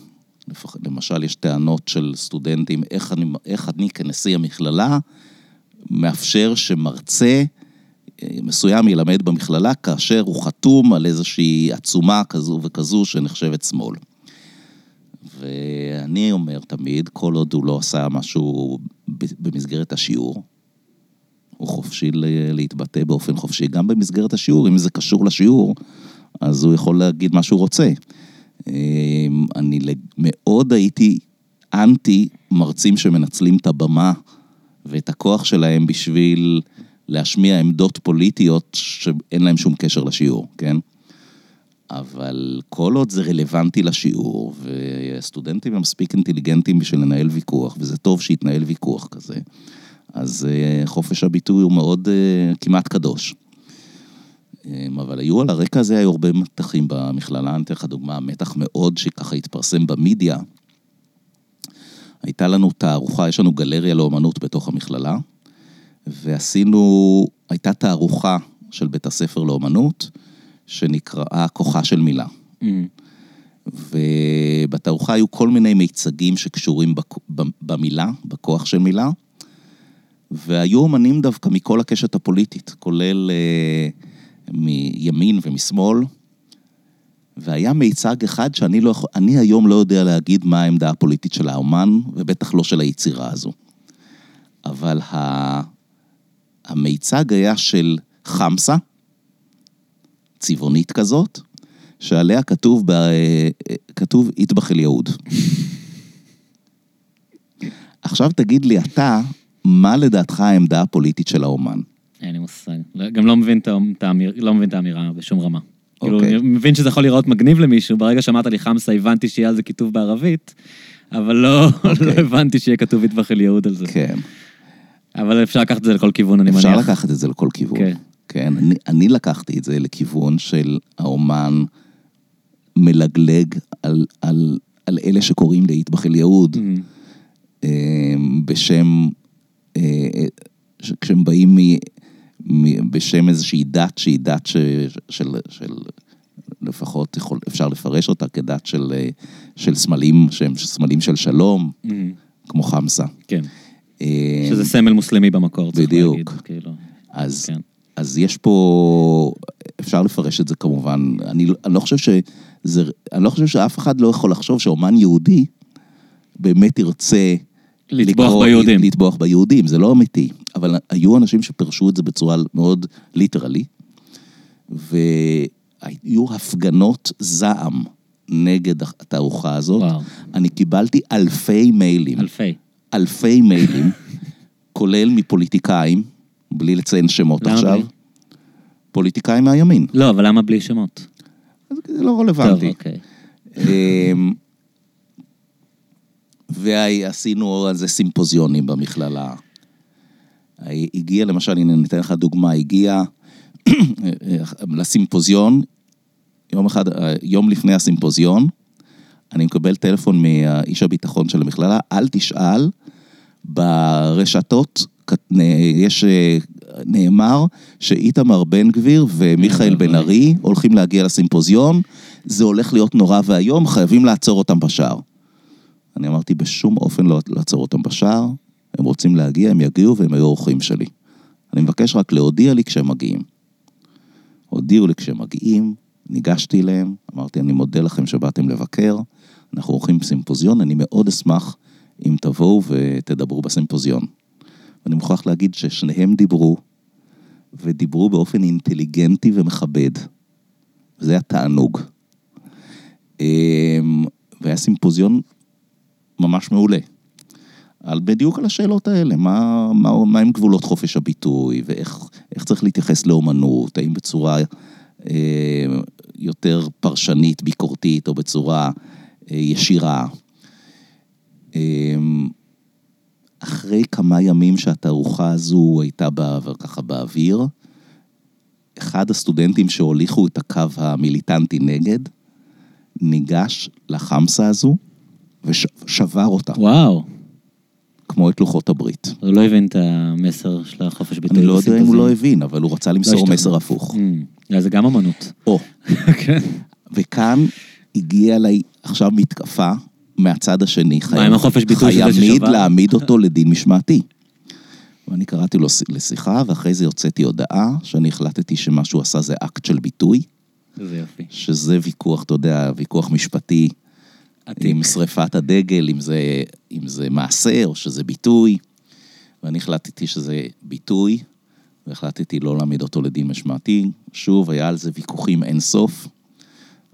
למשל, יש טענות של סטודנטים, איך אני, איך אני כנשיא המכללה מאפשר שמרצה מסוים ילמד במכללה כאשר הוא חתום על איזושהי עצומה כזו וכזו שנחשבת שמאל. ואני אומר תמיד, כל עוד הוא לא עשה משהו במסגרת השיעור, הוא חופשי להתבטא באופן חופשי, גם במסגרת השיעור, אם זה קשור לשיעור, אז הוא יכול להגיד מה שהוא רוצה. אמ, אני מאוד הייתי אנטי מרצים שמנצלים את הבמה ואת הכוח שלהם בשביל להשמיע עמדות פוליטיות שאין להם שום קשר לשיעור, כן? אבל כל עוד זה רלוונטי לשיעור, וסטודנטים הם מספיק אינטליגנטים בשביל לנהל ויכוח, וזה טוב שיתנהל ויכוח כזה, אז אה, חופש הביטוי הוא מאוד אה, כמעט קדוש. אה, אבל היו על הרקע הזה, היו הרבה מתחים במכללה, אני אתן לך דוגמה, מתח מאוד שככה התפרסם במדיה. הייתה לנו תערוכה, יש לנו גלריה לאומנות בתוך המכללה, ועשינו, הייתה תערוכה של בית הספר לאומנות, שנקראה כוחה של מילה. מהמם. ובתערוכה היו כל מיני מיצגים שקשורים במילה, בכוח של מילה, והיו אומנים דווקא מכל הקשת הפוליטית, כולל אה, מימין ומשמאל, והיה מיצג אחד שאני לא יכול, אני היום לא יודע להגיד מה העמדה הפוליטית של האומן, ובטח לא של היצירה הזו. אבל ה... המיצג היה של חמסה, צבעונית כזאת, שעליה כתוב, ב... כתוב איטבח אל יהוד. עכשיו תגיד לי אתה, מה לדעתך העמדה הפוליטית של האומן? אין לי מושג. לא- גם לא מבין את האמ- את האמיר- לא מבין את האמירה בשום רמה. כאילו, אוקיי. אני מבין שזה יכול להיראות מגניב למישהו, ברגע שאמרת לי חמסה הבנתי שיהיה על זה כיתוב בערבית, אבל לא לא הבנתי שיהיה כתוב יטבח אל יהוד על זה. כן. אבל אפשר לקחת את זה לכל כיוון, אני מניח. אפשר לקחת את זה לכל כיוון. כן. כן, אני, אני לקחתי את זה לכיוון של האומן מלגלג על, על, על אלה שקוראים לאיטבח אל יהוד. אה, בשם, אה, ש- כשהם באים מ, מ, בשם איזושהי דת שהיא דת ש, של, של, לפחות יכול, אפשר לפרש אותה כדת של, אה, של סמלים, שהם סמלים של שלום, מהמם. כמו חמסה. כן. שזה סמל מוסלמי במקור, צריך בדיוק. להגיד. כאילו, אז, כן. אז יש פה, אפשר לפרש את זה כמובן, אני, לא- אני לא חושב שזה, אני לא חושב שאף אחד לא יכול לחשוב שאומן יהודי באמת ירצה... לטבוח לקרוא- ביהודים. לטבוח ביהודים, זה לא אמיתי. אבל היו אנשים שפרשו את זה בצורה מאוד ליטרלי, והיו הפגנות זעם נגד התערוכה הזאת. וואו. אני קיבלתי אלפי מיילים. אלפי. אלפי מיילים, כולל מפוליטיקאים, בלי לציין שמות למה עכשיו. בלי? פוליטיקאים מהימין. לא, אבל למה בלי שמות? זה לא טוב, רלוונטי. אוקיי. אמ, ועשינו על זה סימפוזיונים במכללה. הגיע למשל, הנה ניתן לך דוגמה, הגיע לסימפוזיון, יום אחד, יום לפני הסימפוזיון, אני מקבל טלפון מאיש הביטחון של המכללה, אל תשאל, ברשתות יש, נאמר שאיתמר בן גביר ומיכאל בן ארי הולכים להגיע לסימפוזיון, זה הולך להיות נורא ואיום, חייבים לעצור אותם בשער. אני אמרתי, בשום אופן לא לעצור אותם בשער, הם רוצים להגיע, הם יגיעו והם היו אורחים שלי. אני מבקש רק להודיע לי כשהם מגיעים. הודיעו לי כשהם מגיעים, ניגשתי אליהם, אמרתי, אני מודה לכם שבאתם לבקר, אנחנו עורכים סימפוזיון, אני מאוד אשמח אם תבואו ותדברו בסימפוזיון. ואני מוכרח להגיד ששניהם דיברו, ודיברו באופן אינטליגנטי ומכבד. זה היה תענוג. אמ, והיה סימפוזיון ממש מעולה. על בדיוק על השאלות האלה, מה, מה, מה הם גבולות חופש הביטוי, ואיך צריך להתייחס לאומנות, האם בצורה אה, יותר פרשנית, ביקורתית, או בצורה ישירה. אה, אחרי כמה ימים שהתערוכה הזו הייתה בעבר, ככה באוויר, אחד הסטודנטים שהוליכו את הקו המיליטנטי נגד, ניגש לחמסה הזו ושבר אותה. וואו. כמו את לוחות הברית. הוא לא הבין את המסר של החופש ביטוי. אני לא יודע אם הוא לא הבין, אבל הוא רצה למסור לא מסר הפוך. Mm, זה גם אמנות. או. כן. וכאן הגיעה אליי עכשיו מתקפה מהצד השני. מה עם החופש ביטוי שזה ששבר? חיימיד להעמיד אותו לדין משמעתי. ואני קראתי לו לשיחה, ואחרי זה הוצאתי הודעה שאני החלטתי שמה שהוא עשה זה אקט של ביטוי. זה יופי. שזה ויכוח, אתה יודע, ויכוח משפטי. עתיק. עם שריפת הדגל, אם זה, אם זה מעשה או שזה ביטוי. ואני החלטתי שזה ביטוי, והחלטתי לא להעמיד אותו לדין משמעתי. שוב, היה על זה ויכוחים אין סוף,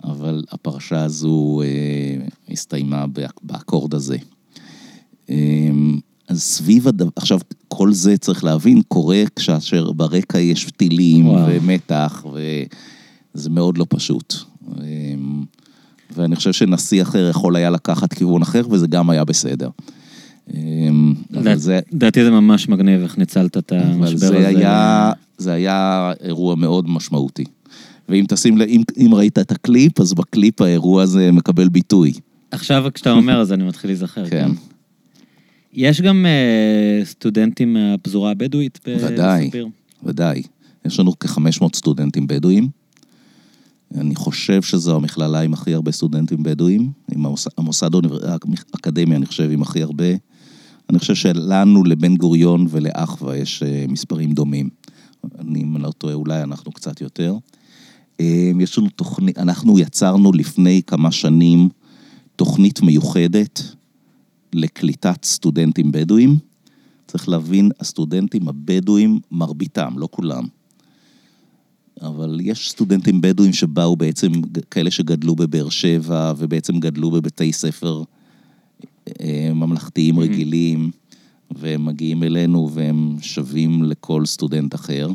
אבל הפרשה הזו אה, הסתיימה באקורד הזה. אה, אז סביב הדבר, עכשיו, כל זה צריך להבין, קורה כאשר ברקע יש טילים וואו. ומתח, וזה מאוד לא פשוט. אה, ואני חושב שנשיא אחר יכול היה לקחת כיוון אחר, וזה גם היה בסדר. אמ, לדעתי זה ממש מגניב איך ניצלת את המשבר הזה. זה היה אירוע מאוד משמעותי. ואם תשים אם, אם ראית את הקליפ, אז בקליפ האירוע הזה מקבל ביטוי. עכשיו כשאתה אומר, אז אני מתחיל להיזכר. כן. כן. יש גם uh, סטודנטים מהפזורה הבדואית בספיר? ודאי, ודאי. יש לנו כ-500 סטודנטים בדואים. אני חושב שזו המכללה עם הכי הרבה סטודנטים בדואים, עם המוסד, המוסד האקדמי, אני חושב, עם הכי הרבה. אני חושב שלנו, לבן גוריון ולאחווה, יש אה, מספרים דומים. אני, אם לא טועה, אולי אנחנו קצת יותר. אה, יש לנו תוכנית, אנחנו יצרנו לפני כמה שנים תוכנית מיוחדת לקליטת סטודנטים בדואים. צריך להבין, הסטודנטים הבדואים, מרביתם, לא כולם, אבל יש סטודנטים בדואים שבאו בעצם, כאלה שגדלו בבאר שבע, ובעצם גדלו בבתי ספר אה, ממלכתיים mm-hmm. רגילים, והם מגיעים אלינו והם שווים לכל סטודנט אחר.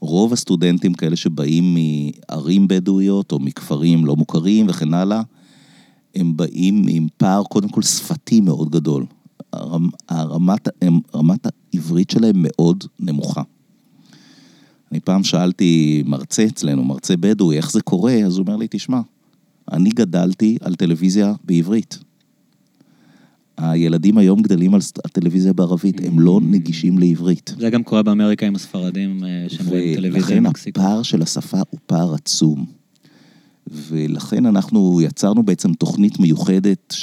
רוב הסטודנטים כאלה שבאים מערים בדואיות או מכפרים לא מוכרים וכן הלאה, הם באים עם פער, קודם כל שפתי מאוד גדול. הרמת, רמת העברית שלהם מאוד נמוכה. אני פעם שאלתי מרצה אצלנו, מרצה בדואי, איך זה קורה? אז הוא אומר לי, תשמע, אני גדלתי על טלוויזיה בעברית. הילדים היום גדלים על טלוויזיה בערבית, הם לא נגישים לעברית. זה גם קורה באמריקה עם הספרדים אה, שהם רואים טלוויזיה במקסיקו. ולכן הפער של השפה הוא פער עצום. ולכן אנחנו יצרנו בעצם תוכנית מיוחדת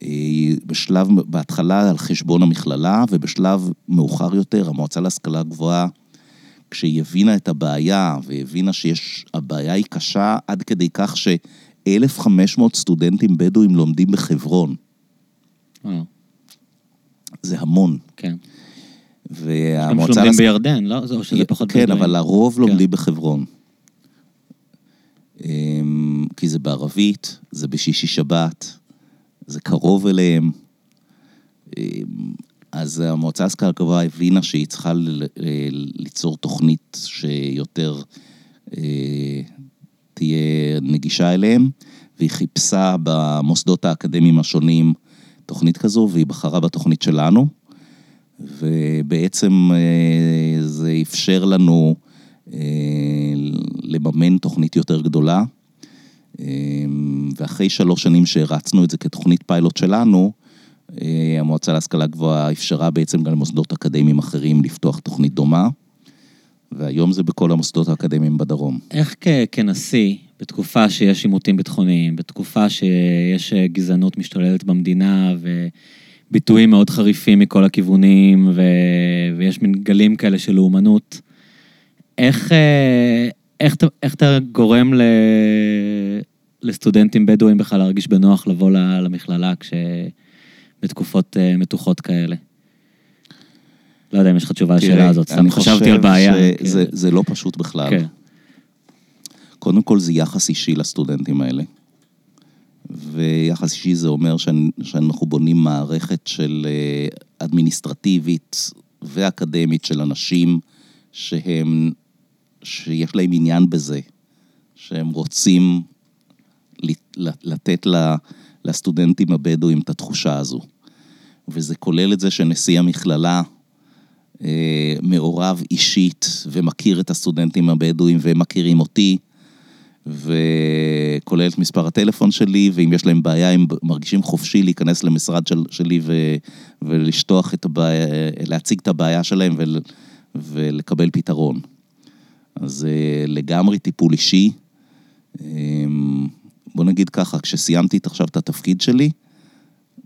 שבשלב, אה, בהתחלה על חשבון המכללה, ובשלב מאוחר יותר, המועצה להשכלה גבוהה כשהיא הבינה את הבעיה, והבינה שיש, הבעיה היא קשה עד כדי כך ש-1,500 סטודנטים בדואים לומדים בחברון. זה המון. כן. והמועצה... הם לומדים בירדן, לא? או שזה פחות כן, בדואים. אבל הרוב לומדים כן. בחברון. אמ, כי זה בערבית, זה בשישי שבת, זה קרוב אליהם. אמ, אז המועצה להשכלה גבוהה הבינה שהיא צריכה ליצור תוכנית שיותר אה, תהיה נגישה אליהם, והיא חיפשה במוסדות האקדמיים השונים תוכנית כזו, והיא בחרה בתוכנית שלנו, ובעצם אה, זה אפשר לנו אה, לממן תוכנית יותר גדולה. ואחרי שלוש שנים שהרצנו את זה כתוכנית פיילוט שלנו, אה, המועצה להשכלה גבוהה אפשרה בעצם גם למוסדות אקדמיים אחרים לפתוח תוכנית דומה, והיום זה בכל המוסדות האקדמיים בדרום. איך כנשיא, בתקופה שיש עימותים ביטחוניים, בתקופה שיש אה, גזענות משתוללת במדינה וביטויים מאוד חריפים מכל הכיוונים ו... ויש מין גלים כאלה של לאומנות, איך, אה, איך, איך אתה גורם ל... לסטודנטים בדואים בכלל להרגיש בנוח לבוא למכללה כש... בתקופות uh, מתוחות כאלה? לא יודע אם יש לך תשובה לשאלה הזאת, סתם חשבתי על בעיה. אני חושב שזה. לא פשוט בכלל. כן. קודם כל זה יחס אישי לסטודנטים האלה. ויחס אישי זה אומר שאנחנו בונים מערכת של אה, אדמיניסטרטיבית ואקדמית של אנשים שהם, שיש להם עניין בזה, שהם רוצים לתת לסטודנטים הבדואים את התחושה הזו. וזה כולל את זה שנשיא המכללה אה, מעורב אישית ומכיר את הסטודנטים הבדואים והם מכירים אותי. וכולל את מספר הטלפון שלי, ואם יש להם בעיה, הם מרגישים חופשי להיכנס למשרד של, שלי ו, ולשטוח את הבעיה, להציג את הבעיה שלהם ול, ולקבל פתרון. אז אה, לגמרי טיפול אישי. אמ, בוא נגיד ככה, כשסיימתי עכשיו את התפקיד שלי,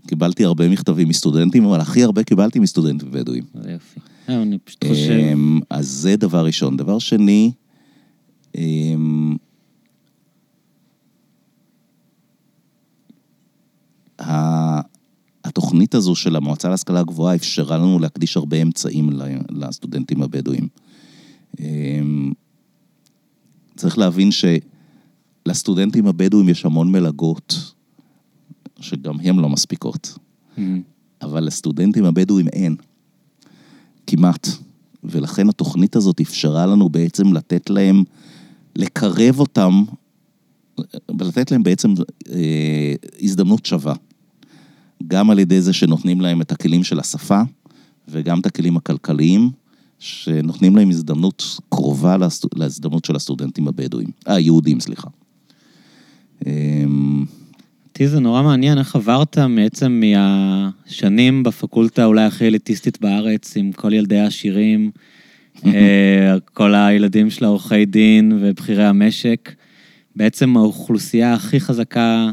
קיבלתי הרבה מכתבים מסטודנטים, אבל הכי הרבה קיבלתי מסטודנטים בדואים. יופי. אה, אני פשוט חושב... אמ, אז זה דבר ראשון. דבר שני, התוכנית הזו של המועצה להשכלה גבוהה אפשרה לנו להקדיש הרבה אמצעים לסטודנטים הבדואים. אמ, צריך להבין שלסטודנטים הבדואים יש המון מלגות, שגם הן לא מספיקות. Mm-hmm. אבל לסטודנטים הבדואים אין. כמעט. ולכן התוכנית הזאת אפשרה לנו בעצם לתת להם, לקרב אותם, ולתת להם בעצם אה, הזדמנות שווה. גם על ידי זה שנותנים להם את הכלים של השפה, וגם את הכלים הכלכליים, שנותנים להם הזדמנות קרובה להזדמנות של הסטודנטים הבדואים, אה, היהודים, סליחה. אמ, אותי זה נורא מעניין איך עברת בעצם מהשנים בפקולטה אולי הכי אליטיסטית בארץ, עם כל ילדי העשירים, אה, כל הילדים של העורכי דין ובכירי המשק. בעצם האוכלוסייה הכי חזקה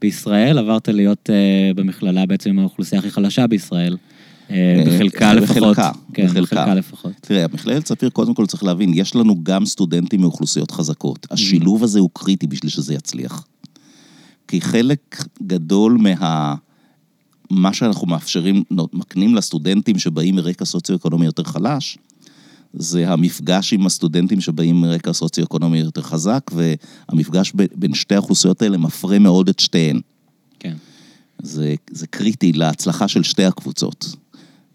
בישראל, עברת להיות uh, במכללה בעצם עם האוכלוסייה הכי חלשה בישראל. Uh, בחלקה לפחות. בחלקה, כן, בחלקה. בחלקה לפחות. תראה, מכללת ספיר, קודם כל צריך להבין, יש לנו גם סטודנטים מאוכלוסיות חזקות. השילוב הזה הוא קריטי בשביל שזה יצליח. כי חלק גדול מה... מה שאנחנו מאפשרים, מקנים לסטודנטים שבאים מרקע סוציו-אקונומי יותר חלש, זה המפגש עם הסטודנטים שבאים מרקע סוציו-אקונומי יותר חזק, והמפגש בין שתי האוכלוסיות האלה מפרה מאוד את שתיהן. כן. זה, זה קריטי להצלחה של שתי הקבוצות.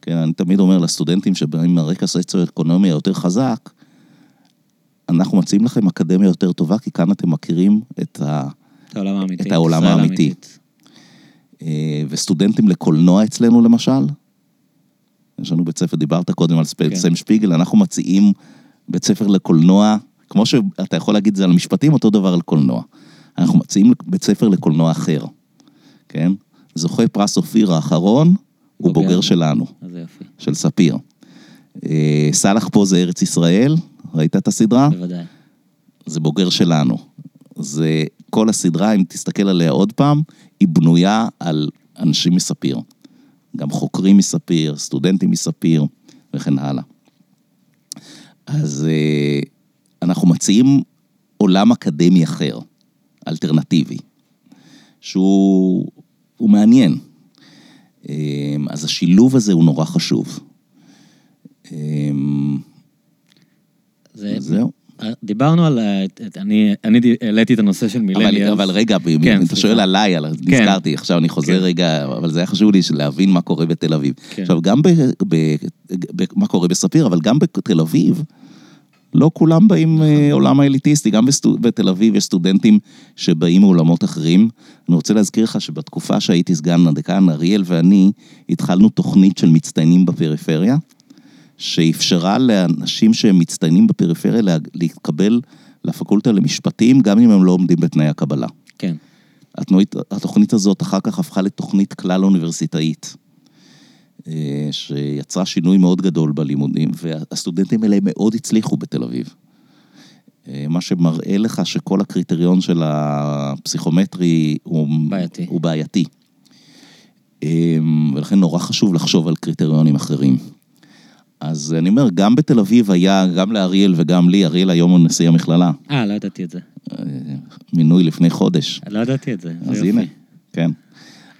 כן, אני תמיד אומר לסטודנטים שבאים מרקע סוציו-אקונומי היותר חזק, אנחנו מציעים לכם אקדמיה יותר טובה, כי כאן אתם מכירים את, ה... את העולם האמיתי. את העולם האמיתי. אה, וסטודנטים לקולנוע אצלנו למשל, יש לנו בית ספר, דיברת קודם על כן. סם שפיגל, אנחנו מציעים בית ספר לקולנוע, כמו שאתה יכול להגיד זה על משפטים, אותו דבר על קולנוע. אנחנו מציעים בית ספר לקולנוע אחר, כן? זוכה פרס אופיר האחרון, הוא בוגר שלנו. אז יופי. של ספיר. אה, סאלח פה זה ארץ ישראל, ראית את הסדרה? בוודאי. זה בוגר שלנו. זה, כל הסדרה, אם תסתכל עליה עוד פעם, היא בנויה על אנשים מספיר. גם חוקרים מספיר, סטודנטים מספיר וכן הלאה. אז אה, אנחנו מציעים עולם אקדמי אחר, אלטרנטיבי, שהוא מעניין. אה, אז השילוב הזה הוא נורא חשוב. אה, זה... זהו. דיברנו על... אני, אני העליתי את הנושא של מילניאלס. אבל, רגע, כן, אם אתה שואל עליי, על, כן. נזכרתי, עכשיו אני חוזר כן. רגע, אבל זה היה חשוב לי להבין מה קורה בתל אביב. כן. עכשיו, גם ב, מה קורה בספיר, אבל גם בתל אביב, לא כולם באים מעולם נכון. האליטיסטי, גם בתל אביב יש סטודנטים שבאים מעולמות אחרים. אני רוצה להזכיר לך שבתקופה שהייתי סגן הדקן, אריאל ואני התחלנו תוכנית של מצטיינים בפריפריה. שאפשרה לאנשים שהם מצטיינים בפריפריה להתקבל לפקולטה למשפטים, גם אם הם לא עומדים בתנאי הקבלה. כן. התנועית, התוכנית הזאת אחר כך הפכה לתוכנית כלל אוניברסיטאית, אה, שיצרה שינוי מאוד גדול בלימודים, והסטודנטים האלה מאוד הצליחו בתל אביב. אה, מה שמראה לך שכל הקריטריון של הפסיכומטרי הוא בעייתי. הוא בעייתי. אה, ולכן נורא חשוב לחשוב על קריטריונים אחרים. אז אני אומר, גם בתל אביב היה, גם לאריאל וגם לי, אריאל היום הוא נשיא המכללה. אה, לא ידעתי את זה. מינוי לפני חודש. לא ידעתי את זה, זה יופי. הנה, כן.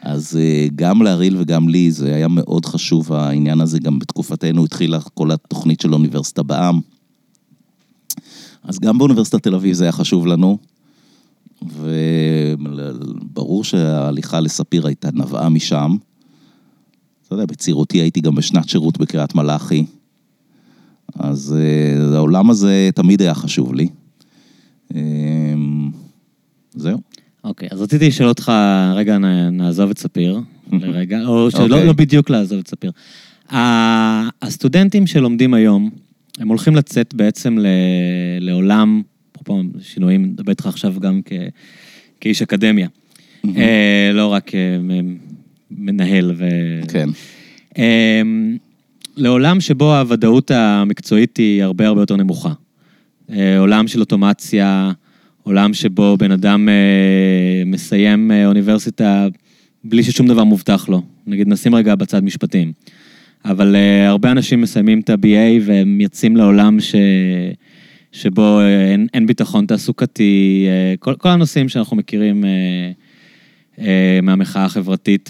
אז אה, גם לאריאל וגם לי זה היה מאוד חשוב העניין הזה, גם בתקופתנו התחילה כל התוכנית של אוניברסיטה בעם. אז גם באוניברסיטת תל אביב זה היה חשוב לנו, וברור שההליכה לספיר הייתה נבעה משם. אתה יודע, בצעירותי הייתי גם בשנת שירות בקריית מלאכי. אז uh, העולם הזה תמיד היה חשוב לי. Um, זהו. אוקיי, אז רציתי לשאול אותך, רגע, נ- נעזוב את ספיר לרגע, או שלא אוקיי. לא בדיוק לעזוב את ספיר. הסטודנטים שלומדים היום, הם הולכים לצאת בעצם ל- לעולם, אפרופו שינויים, נדבר איתך עכשיו גם כ- כאיש אקדמיה, אה, לא רק מ- מנהל ו... כן. אמ, לעולם שבו הוודאות המקצועית היא הרבה הרבה יותר נמוכה. אה, עולם של אוטומציה, עולם שבו בן אדם אה, מסיים אה, אוניברסיטה בלי ששום דבר מובטח לו. נגיד, נשים רגע בצד משפטים. אבל הרבה אנשים מסיימים את ה-BA והם יוצאים לעולם ש... שבו אין, אין ביטחון תעסוקתי, כל, כל הנושאים שאנחנו מכירים מהמחאה החברתית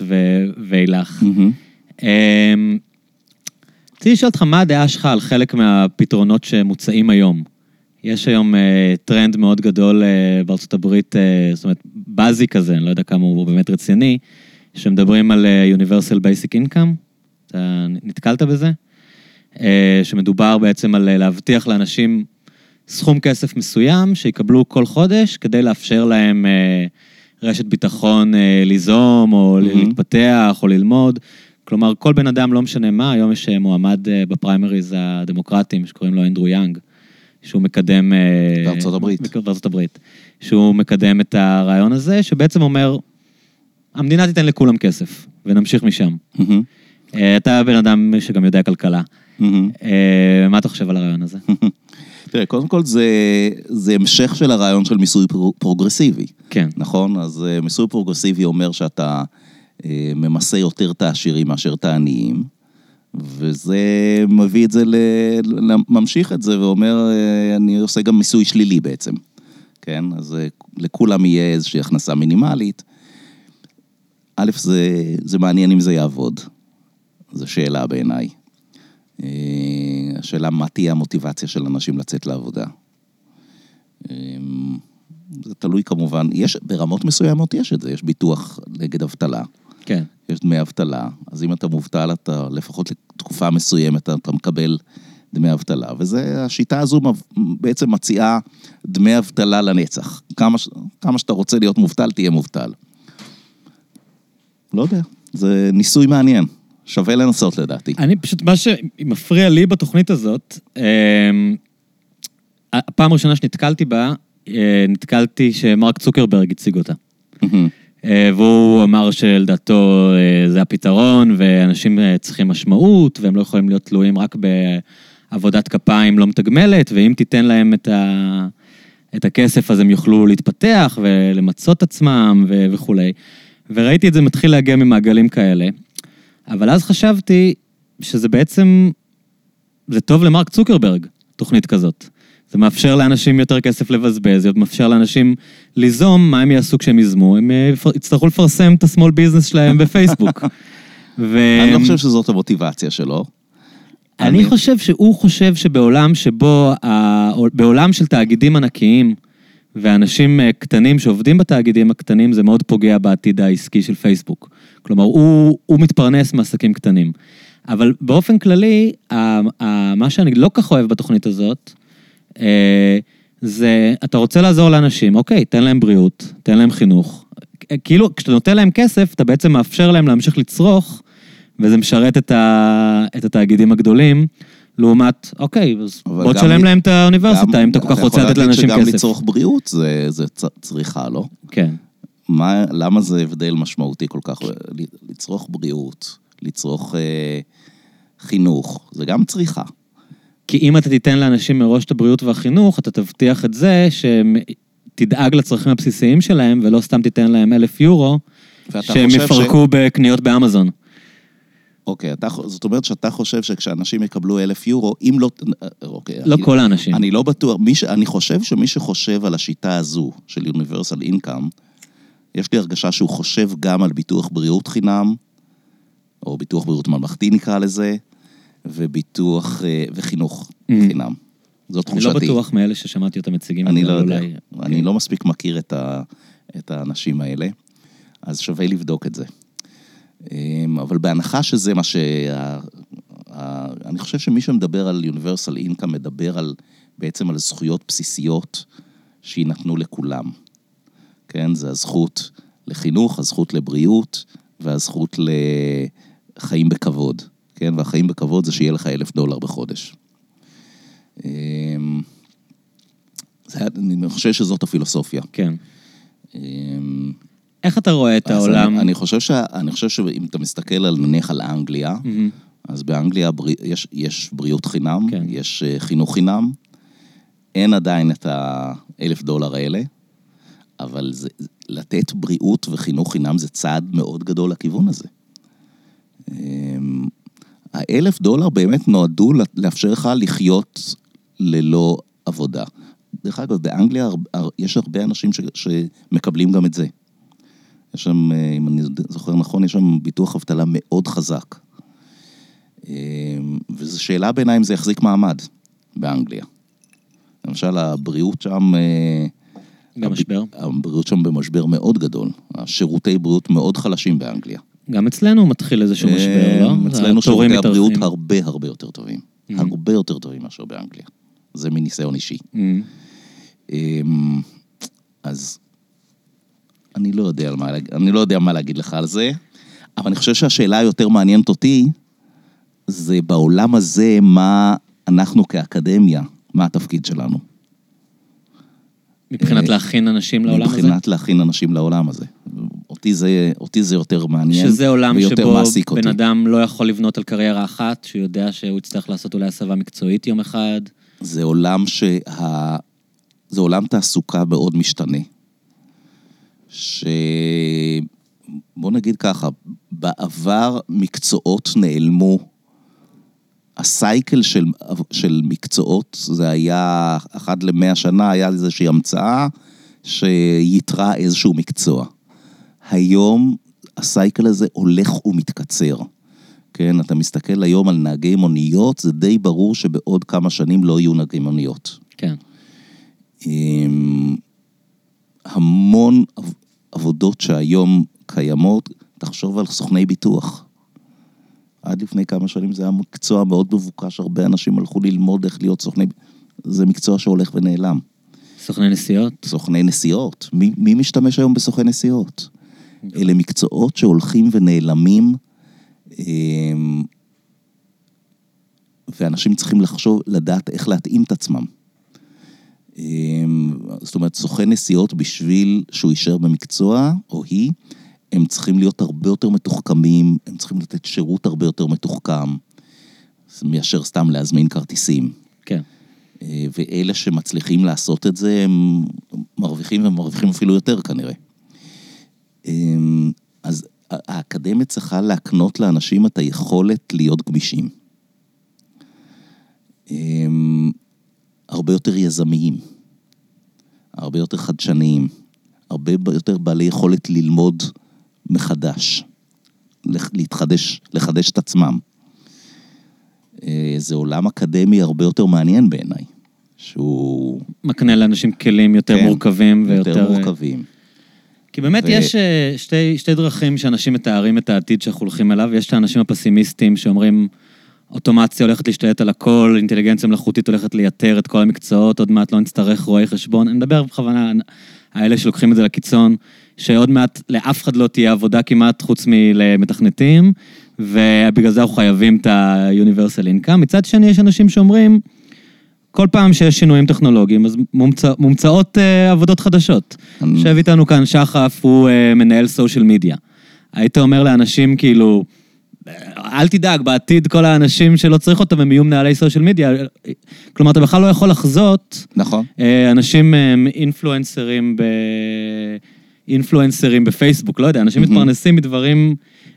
ואילך. אמ, רציתי לשאול אותך, מה הדעה שלך על חלק מהפתרונות שמוצעים היום? יש היום אה, טרנד מאוד גדול אה, בארצות הברית, אה, זאת אומרת, באזי כזה, אני לא יודע כמה הוא באמת רציני, שמדברים על אה, Universal Basic Income. אתה נתקלת בזה? אה, שמדובר בעצם על אה, להבטיח לאנשים סכום כסף מסוים שיקבלו כל חודש כדי לאפשר להם אה, רשת ביטחון אה, ליזום, או מהמם. להתפתח, או ללמוד. כלומר, כל בן אדם, לא משנה מה, היום יש אה, מועמד אה, בפריימריז הדמוקרטיים, שקוראים לו אנדרו יאנג, שהוא מקדם... אה, בארצות הברית. בארצות הברית. שהוא מקדם את הרעיון הזה, שבעצם אומר, המדינה תיתן לכולם כסף, ונמשיך משם. מהמם. אה, אתה בן אדם שגם יודע כלכלה. מהמם. אה, מה אתה חושב על הרעיון הזה? תראה, קודם כל זה, זה המשך של הרעיון של מיסוי פרו- פרוגרסיבי, כן. נכון? אז אה, מיסוי פרוגרסיבי אומר שאתה אה, ממסה יותר את העשירים מאשר את העניים, וזה מביא את זה, ל, ממשיך את זה ואומר, אה, אני עושה גם מיסוי שלילי בעצם, כן? אז אה, לכולם יהיה איזושהי הכנסה מינימלית. א', זה, זה מעניין אם זה יעבוד. זו שאלה בעיניי. אה, השאלה מה תהיה המוטיבציה של אנשים לצאת לעבודה. אה, זה תלוי כמובן, יש, ברמות מסוימות יש את זה, יש ביטוח נגד אבטלה, כן. יש דמי אבטלה, אז אם אתה מובטל, אתה לפחות לתקופה מסוימת אתה, מקבל דמי אבטלה, וזה, השיטה הזו בעצם מציעה דמי אבטלה לנצח. כמה, כמה שאתה רוצה להיות מובטל, תהיה מובטל. לא יודע, זה ניסוי מעניין, שווה לנסות לדעתי. אני פשוט, מה שמפריע לי בתוכנית הזאת, אמ, הפעם הראשונה שנתקלתי בה, אה, נתקלתי שמרק צוקרברג הציג אותה. אה, והוא אמר שלדעתו אה, זה הפתרון, ואנשים צריכים משמעות, והם לא יכולים להיות תלויים רק בעבודת כפיים לא מתגמלת, ואם תיתן להם את, ה... את הכסף אז הם יוכלו להתפתח ולמצות עצמם ו... וכולי. וראיתי את זה מתחיל להגיע ממעגלים כאלה, אבל אז חשבתי שזה בעצם, זה טוב למרק צוקרברג, תוכנית כזאת. זה מאפשר לאנשים יותר כסף לבזבז, זה מאפשר לאנשים ליזום, מה הם יעשו כשהם ייזמו? הם אה, יצטרכו לפרסם את ה-small business שלהם בפייסבוק. ו... אני לא חושב שזאת המוטיבציה שלו. אני חושב שהוא חושב שבעולם שבו, בעולם של תאגידים ענקיים ואנשים אה, קטנים שעובדים בתאגידים הקטנים, זה מאוד פוגע בעתיד העסקי של פייסבוק. כלומר, הוא, הוא מתפרנס מעסקים קטנים. אבל באופן כללי, מה שאני לא כך אוהב בתוכנית הזאת, אה, זה, אתה רוצה לעזור לאנשים, אוקיי, תן להם בריאות, תן להם חינוך. כאילו, כשאתה נותן להם כסף, אתה בעצם מאפשר להם להמשיך לצרוך, וזה משרת את, ה, את התאגידים הגדולים, לעומת, אוקיי, אז בוא גם תשלם להם את האוניברסיטה, אם אתה כל כך רוצה לתת לאנשים אתה יכול להגיד כסף. שגם לצרוך בריאות זה, זה צריכה, לא? כן. מה, למה זה הבדל משמעותי כל כך? לצרוך בריאות, לצרוך אה, חינוך, זה גם צריכה. כי אם אתה תיתן לאנשים מראש את הבריאות והחינוך, אתה תבטיח את זה שהם תדאג לצרכים הבסיסיים שלהם, ולא סתם תיתן להם אלף יורו, שהם יפרקו בקניות באמזון. אוקיי, אתה, זאת אומרת שאתה חושב שכשאנשים יקבלו אלף יורו, אם לא... אוקיי. לא אני, כל האנשים. אני לא בטוח, ש, אני חושב שמי שחושב על השיטה הזו של Universal Income, יש לי הרגשה שהוא חושב גם על ביטוח בריאות חינם, או ביטוח בריאות ממלכתי נקרא לזה, וביטוח אה, וחינוך Mm. חינם. זאת אני תחושתי. לא בטוח מאלה ששמעתי אותם מציגים. אני לא יודע. אולי- אני לא מספיק מכיר את, ה, את האנשים האלה, אז שווה לבדוק את זה. אמ, אבל בהנחה שזה מה ש... אני חושב שמי שמדבר על Universal Income מדבר על, בעצם על זכויות בסיסיות שיינתנו לכולם. כן, זה הזכות לחינוך, הזכות לבריאות והזכות לחיים בכבוד. כן, והחיים בכבוד זה שיהיה לך אלף דולר בחודש. אמ, זה, אני חושב שזאת הפילוסופיה. כן. אמ, איך אתה רואה את העולם? אני, אני, חושב שה, אני חושב שאם אתה מסתכל על, נניח על אנגליה, מהמם. אז באנגליה ברי, יש, יש בריאות חינם, כן. יש אה, חינוך חינם, אין עדיין את האלף דולר האלה, אבל זה, לתת בריאות וחינוך חינם זה צעד מאוד גדול לכיוון הזה. אמ, האלף דולר באמת נועדו לאפשר לך לחיות ללא עבודה. דרך אגב, באנגליה יש הרבה אנשים ש, שמקבלים גם את זה. יש שם, אה, אם אני זוכר נכון, יש שם ביטוח אבטלה מאוד חזק. אמ, וזו שאלה בעיניי אם זה יחזיק מעמד באנגליה. למשל, הבריאות שם... אה, במשבר. הבריאות שם במשבר מאוד גדול. השירותי בריאות מאוד חלשים באנגליה. גם אצלנו מתחיל איזשהו משבר, לא? אצלנו שירותי הבריאות. הרבה הרבה יותר טובים. Mhm. הרבה יותר טובים מאשר באנגליה. זה מניסיון אישי. מהמם. אמ, אז אני לא יודע מה, אני לא יודע מה להגיד לך על זה, אבל אני חושב שהשאלה היותר מעניינת אותי, זה בעולם הזה, מה אנחנו כאקדמיה, מה התפקיד שלנו. מבחינת אה, להכין אנשים לעולם הזה? מבחינת להכין אנשים לעולם הזה. אותי זה, אותי זה יותר מעניין, שזה עולם שבו בן אותי. אדם לא יכול לבנות על קריירה אחת, שהוא יודע שהוא יצטרך לעשות אולי הסבה מקצועית יום אחד. זה עולם שה... זה עולם תעסוקה מאוד משתנה. ש... בוא נגיד ככה, בעבר מקצועות נעלמו. הסייקל של, של מקצועות, זה היה, אחת למאה שנה, היה איזושהי המצאה שיתרה איזשהו מקצוע. היום הסייקל הזה הולך ומתקצר. כן, אתה מסתכל היום על נהגי מוניות, זה די ברור שבעוד כמה שנים לא יהיו נהגי מוניות. כן. עם המון עב- עבודות שהיום קיימות, תחשוב על סוכני ביטוח. עד לפני כמה שנים זה היה מקצוע מאוד מבוקש, הרבה אנשים הלכו ללמוד איך להיות סוכני... זה מקצוע שהולך ונעלם. סוכני נסיעות? סוכני נסיעות. מי, מי משתמש היום בסוכני נסיעות? אלה מקצועות שהולכים ונעלמים, אמ, ואנשים צריכים לחשוב, לדעת איך להתאים את עצמם. אמ, זאת אומרת, סוכן נסיעות בשביל שהוא יישאר במקצוע, או היא, הם צריכים להיות הרבה יותר מתוחכמים, הם צריכים לתת שירות הרבה יותר מתוחכם, מאשר סתם להזמין כרטיסים. כן. אה, ואלה שמצליחים לעשות את זה, הם מרוויחים ומרוויחים אפילו יותר כנראה. אמ, אז האקדמיה צריכה להקנות לאנשים את היכולת להיות גמישים. אמ, הרבה יותר יזמיים, הרבה יותר חדשניים, הרבה יותר בעלי יכולת ללמוד מחדש, להתחדש, לחדש את עצמם. אה, זה עולם אקדמי הרבה יותר מעניין בעיניי, שהוא מקנה לאנשים כלים יותר כן, מורכבים ויותר... יותר מורכבים. כי באמת ו- יש אה, שתי, שתי דרכים שאנשים מתארים את העתיד שאנחנו הולכים אליו. יש את האנשים הפסימיסטים שאומרים, אוטומציה הולכת להשתלט על הכל, אינטליגנציה מלאכותית הולכת לייתר את כל המקצועות, עוד מעט לא נצטרך רואי חשבון. אני מדבר בכוונה, האלה שלוקחים את זה לקיצון, שעוד מעט לאף אחד לא תהיה עבודה כמעט חוץ מלמתכנתים, ובגלל זה אנחנו חייבים את ה-universal income. מצד שני, יש אנשים שאומרים, כל פעם שיש שינויים טכנולוגיים, אז מומצא, מומצאות uh, עבודות חדשות. אני- יושב איתנו כאן שחף, הוא uh, מנהל סושיאל מדיה. היית אומר לאנשים כאילו, אל תדאג, בעתיד כל האנשים שלא צריך אותם הם יהיו מנהלי סושיאל מדיה. כלומר, אתה בכלל לא יכול לחזות נכון. אה, אנשים הם אינפלואנסרים ב... אינפלואנסרים בפייסבוק, לא יודע, אנשים מהמם. מתפרנסים מדברים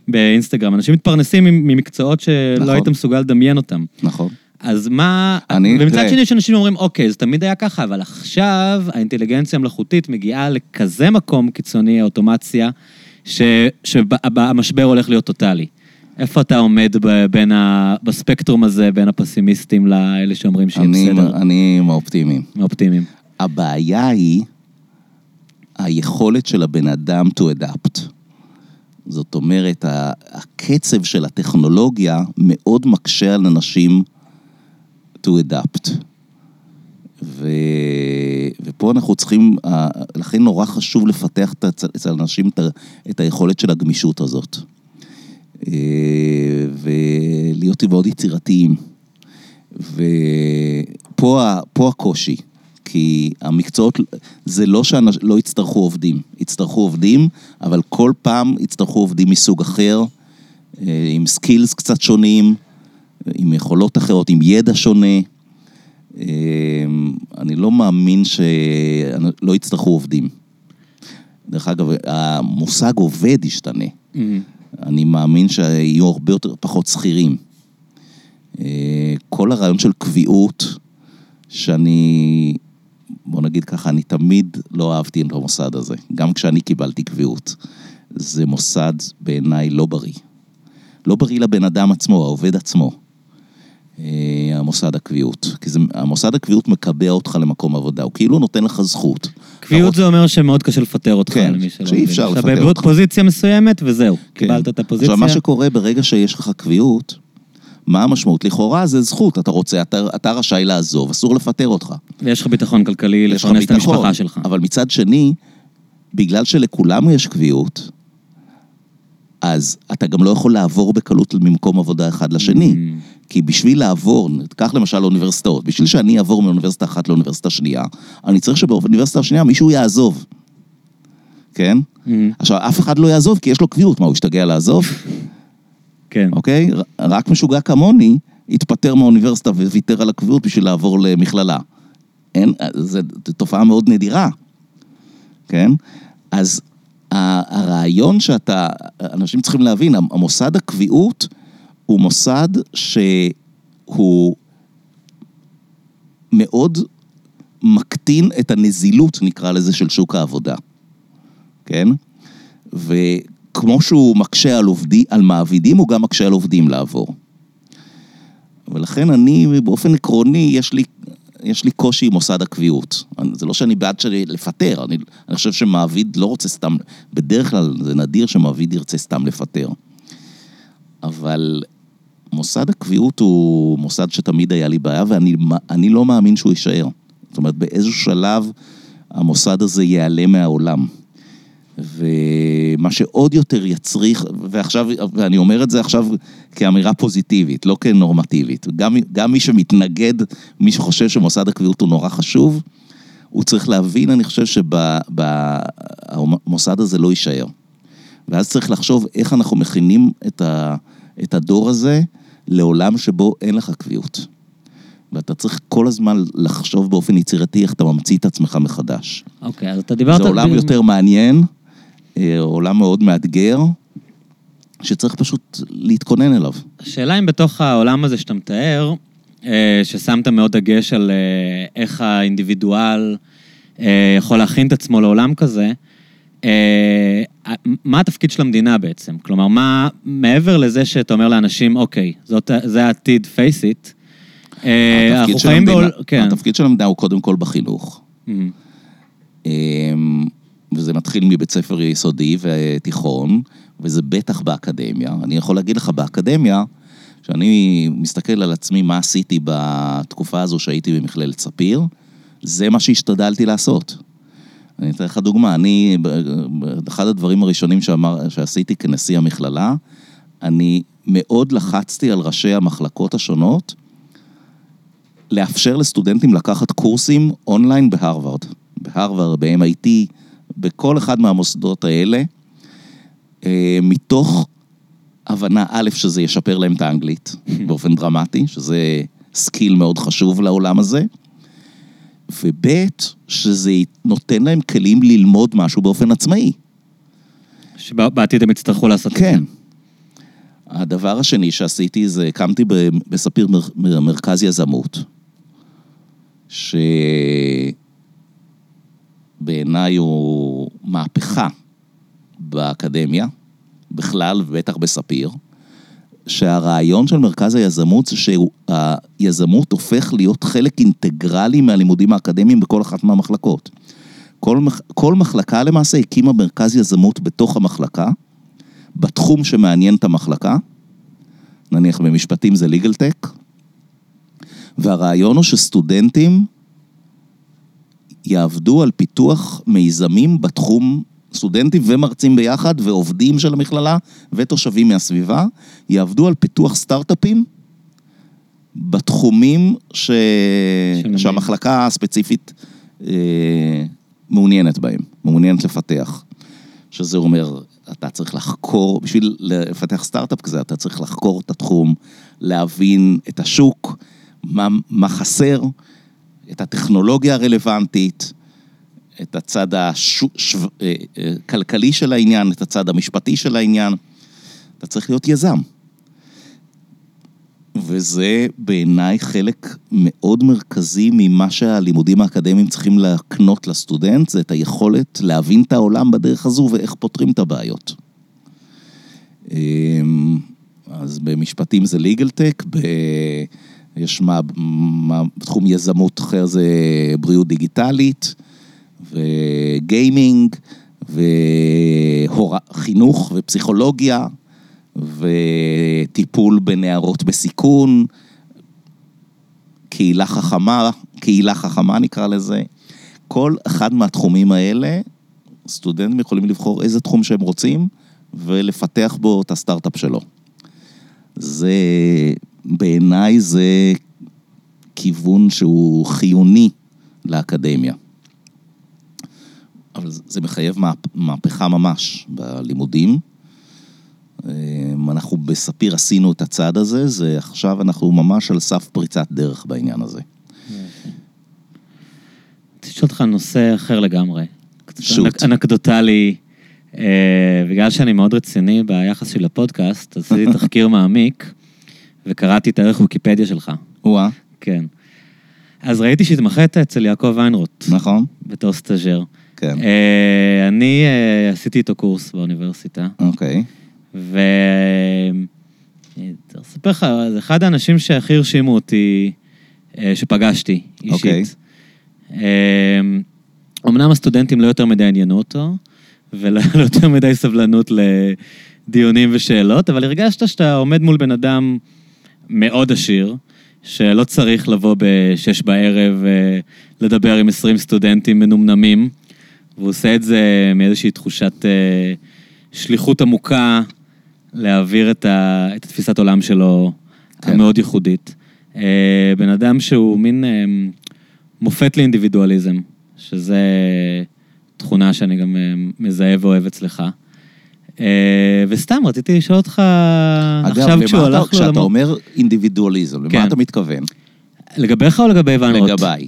באינסטגרם, אנשים מתפרנסים ממקצועות שלא נכון. היית מסוגל לדמיין אותם. נכון. אז מה... אני- ומצד תראה. שני יש אנשים שאומרים, אוקיי, זה תמיד היה ככה, אבל עכשיו האינטליגנציה המלאכותית מגיעה לכזה מקום קיצוני, האוטומציה, ש- שהמשבר הולך להיות טוטאלי. איפה אתה עומד ב- בין ה... בספקטרום הזה, בין הפסימיסטים לאלה שאומרים שיהיה בסדר? אני עם האופטימיים. האופטימיים. הבעיה היא היכולת של הבן אדם to adapt. זאת אומרת, הקצב של הטכנולוגיה מאוד מקשה על אנשים to adapt. ו... ופה אנחנו צריכים, לכן נורא חשוב לפתח אצל אנשים את היכולת של הגמישות הזאת. אה, ולהיות מאוד יצירתיים. ופה הקושי, כי המקצועות, זה לא שלא יצטרכו עובדים, יצטרכו עובדים, אבל כל פעם יצטרכו עובדים מסוג אחר, אה, עם סקילס קצת שונים, עם יכולות אחרות, עם ידע שונה. אה, אני לא מאמין שלא יצטרכו עובדים. דרך אגב, המושג עובד ישתנה. אני מאמין שיהיו הרבה יותר, פחות שכירים. אה, כל הרעיון של קביעות, שאני, בוא נגיד ככה, אני תמיד לא אהבתי את המוסד הזה, גם כשאני קיבלתי קביעות. זה מוסד בעיניי לא בריא. לא בריא לבן אדם עצמו, העובד עצמו. אה, המוסד הקביעות. כי זה, המוסד הקביעות מקבע אותך למקום עבודה, הוא כאילו נותן לך זכות. קביעות זה אומר שמאוד קשה לפטר אותך, כן, למי שלא שאי מבין. אפשר אתה לפטר אותך. בפוזיציה מסוימת וזהו, כן. קיבלת את הפוזיציה. עכשיו, מה שקורה ברגע שיש לך קביעות, מה המשמעות? לכאורה זה זכות, אתה רוצה, אתה, אתה רשאי לעזוב, אסור לפטר אותך. ויש לך ביטחון כלכלי לפרנס את המשפחה שלך. אבל מצד שני, בגלל שלכולם יש קביעות, אז אתה גם לא יכול לעבור בקלות ממקום עבודה אחד לשני. Mm. כי בשביל לעבור, קח למשל אוניברסיטאות, בשביל שאני אעבור מאוניברסיטה אחת לאוניברסיטה שנייה, אני צריך שבאוניברסיטה השנייה מישהו יעזוב. כן? Mm. עכשיו, אף אחד לא יעזוב כי יש לו קביעות, מה, הוא השתגע לעזוב? כן. אוקיי? רק משוגע כמוני התפטר מהאוניברסיטה וויתר על הקביעות בשביל לעבור למכללה. אין, זו תופעה מאוד נדירה, כן? אז הרעיון שאתה, אנשים צריכים להבין, המוסד הקביעות הוא מוסד שהוא מאוד מקטין את הנזילות, נקרא לזה, של שוק העבודה, כן? וכמו שהוא מקשה על, עובדי, על מעבידים, הוא גם מקשה על עובדים לעבור. ולכן אני, באופן עקרוני, יש לי, יש לי קושי עם מוסד הקביעות. זה לא שאני בעד שלי לפטר, אני, אני חושב שמעביד לא רוצה סתם, בדרך כלל זה נדיר שמעביד ירצה סתם לפטר. אבל מוסד הקביעות הוא מוסד שתמיד היה לי בעיה, ואני אני לא מאמין שהוא יישאר. זאת אומרת, באיזשהו שלב המוסד הזה ייעלם מהעולם. ומה שעוד יותר יצריך, ועכשיו, ואני אומר את זה עכשיו כאמירה פוזיטיבית, לא כנורמטיבית. גם, גם מי שמתנגד, מי שחושב שמוסד הקביעות הוא נורא חשוב, הוא צריך להבין, אני חושב שהמוסד הזה לא יישאר. ואז צריך לחשוב איך אנחנו מכינים את, ה, את הדור הזה לעולם שבו אין לך קביעות. ואתה צריך כל הזמן לחשוב באופן יצירתי איך אתה ממציא את עצמך מחדש. אוקיי, אז אתה דיברת... זה עולם ב- יותר מעניין, עולם מאוד מאתגר, שצריך פשוט להתכונן אליו. השאלה אם בתוך העולם הזה שאתה מתאר, אה, ששמת מאוד דגש על אה, איך האינדיבידואל אה, יכול להכין את עצמו לעולם כזה, אה, מה התפקיד של המדינה בעצם? כלומר, מה, מעבר לזה שאתה אומר לאנשים, אוקיי, זאת, זה העתיד, face it, אה, התפקיד של המדינה- בעול... כן. התפקיד של המדינה הוא קודם כל בחינוך. אמ, אמ, וזה מתחיל מבית ספר יסודי ותיכון, וזה בטח באקדמיה. אני יכול להגיד לך באקדמיה, שאני מסתכל על עצמי מה עשיתי בתקופה הזו שהייתי במכללת ספיר, זה מה שהשתדלתי לעשות. אני אתן לך דוגמה, אני, אחד הדברים הראשונים שאמר, שעשיתי כנשיא המכללה, אני מאוד לחצתי על ראשי המחלקות השונות לאפשר לסטודנטים לקחת קורסים אונליין בהרווארד. בהרווארד, ב-MIT, בכל אחד מהמוסדות האלה, אה, מתוך הבנה, א', שזה ישפר להם את האנגלית באופן דרמטי, שזה skill מאוד חשוב לעולם הזה, וב', שזה נותן להם כלים ללמוד משהו באופן עצמאי. שבעתיד הם יצטרכו לעשות את זה. כן. הדבר השני שעשיתי זה, הקמתי בספיר מר- מר- מרכז יזמות, שבעיניי הוא מהפכה באקדמיה, בכלל ובטח בספיר, שהרעיון של מרכז היזמות זה שהיזמות הופך להיות חלק אינטגרלי מהלימודים האקדמיים בכל אחת מהמחלקות. כל, כל מחלקה למעשה הקימה מרכז יזמות בתוך המחלקה, בתחום שמעניין את המחלקה, נניח במשפטים זה legal tech, והרעיון הוא שסטודנטים יעבדו על פיתוח מיזמים בתחום, סטודנטים ומרצים ביחד ועובדים של המכללה ותושבים מהסביבה, יעבדו על פיתוח סטארט-אפים בתחומים ש... שהמחלקה הספציפית אה, מעוניינת בהם, מעוניינת לפתח. שזה אומר, אתה צריך לחקור, בשביל לפתח סטארט-אפ כזה, אתה צריך לחקור את התחום, להבין את השוק, מה, מה חסר, את הטכנולוגיה הרלוונטית, את הצד הכלכלי של העניין, את הצד המשפטי של העניין. אתה צריך להיות יזם. וזה בעיניי חלק מאוד מרכזי ממה שהלימודים האקדמיים צריכים להקנות לסטודנט, זה את היכולת להבין את העולם בדרך הזו ואיך פותרים את הבעיות. אמ, אז במשפטים זה legal tech, ב... יש מה, מה, בתחום יזמות אחר זה בריאות דיגיטלית, וגיימינג, וחינוך ופסיכולוגיה, וטיפול בנערות בסיכון, קהילה חכמה, קהילה חכמה נקרא לזה. כל אחד מהתחומים האלה, סטודנטים יכולים לבחור איזה תחום שהם רוצים, ולפתח בו את הסטארט-אפ שלו. זה, בעיניי זה כיוון שהוא חיוני לאקדמיה. אבל זה מחייב מהפכה ממש בלימודים. אנחנו בספיר עשינו את הצעד הזה, זה עכשיו אנחנו ממש על סף פריצת דרך בעניין הזה. רציתי לשאול אותך נושא אחר לגמרי. shoot. אנקדוטלי. אה, בגלל שאני מאוד רציני ביחס שלי לפודקאסט, עשיתי תחקיר מעמיק, וקראתי את הערך ויקיפדיה שלך. וואה, כן. אז ראיתי שהתמחית אצל יעקב ויינרוט, נכון? בתור סטאג'ר. כן. אה, אני אה, עשיתי איתו קורס באוניברסיטה, אוקיי. ו... אני צריך לספר לך, זה אחד האנשים שהכי הרשימו אותי, אה, שפגשתי אישית. אוקיי. אה, אמנם הסטודנטים לא יותר מדי עניינו אותו, ולא לא יותר מדי סבלנות לדיונים ושאלות, אבל הרגשת שאתה עומד מול בן אדם מאוד עשיר, שלא צריך לבוא בשש בערב אה, לדבר עם 20 סטודנטים מנומנמים, והוא עושה את זה מאיזושהי תחושת אה, שליחות עמוקה להעביר את, ה, את התפיסת עולם שלו, כן. המאוד ייחודית. אה, בן אדם שהוא מין מופת לאינדיבידואליזם, שזה תכונה שאני גם מזהה ואוהב אצלך. אה, וסתם, רציתי לשאול אותך עכשיו אגב, כשהוא למה אתה, הלך כשאתה לעולמו. אומר אינדיבידואליזם, למה כן. אתה מתכוון? לגביך או לגבי ויינרוט? לגביי.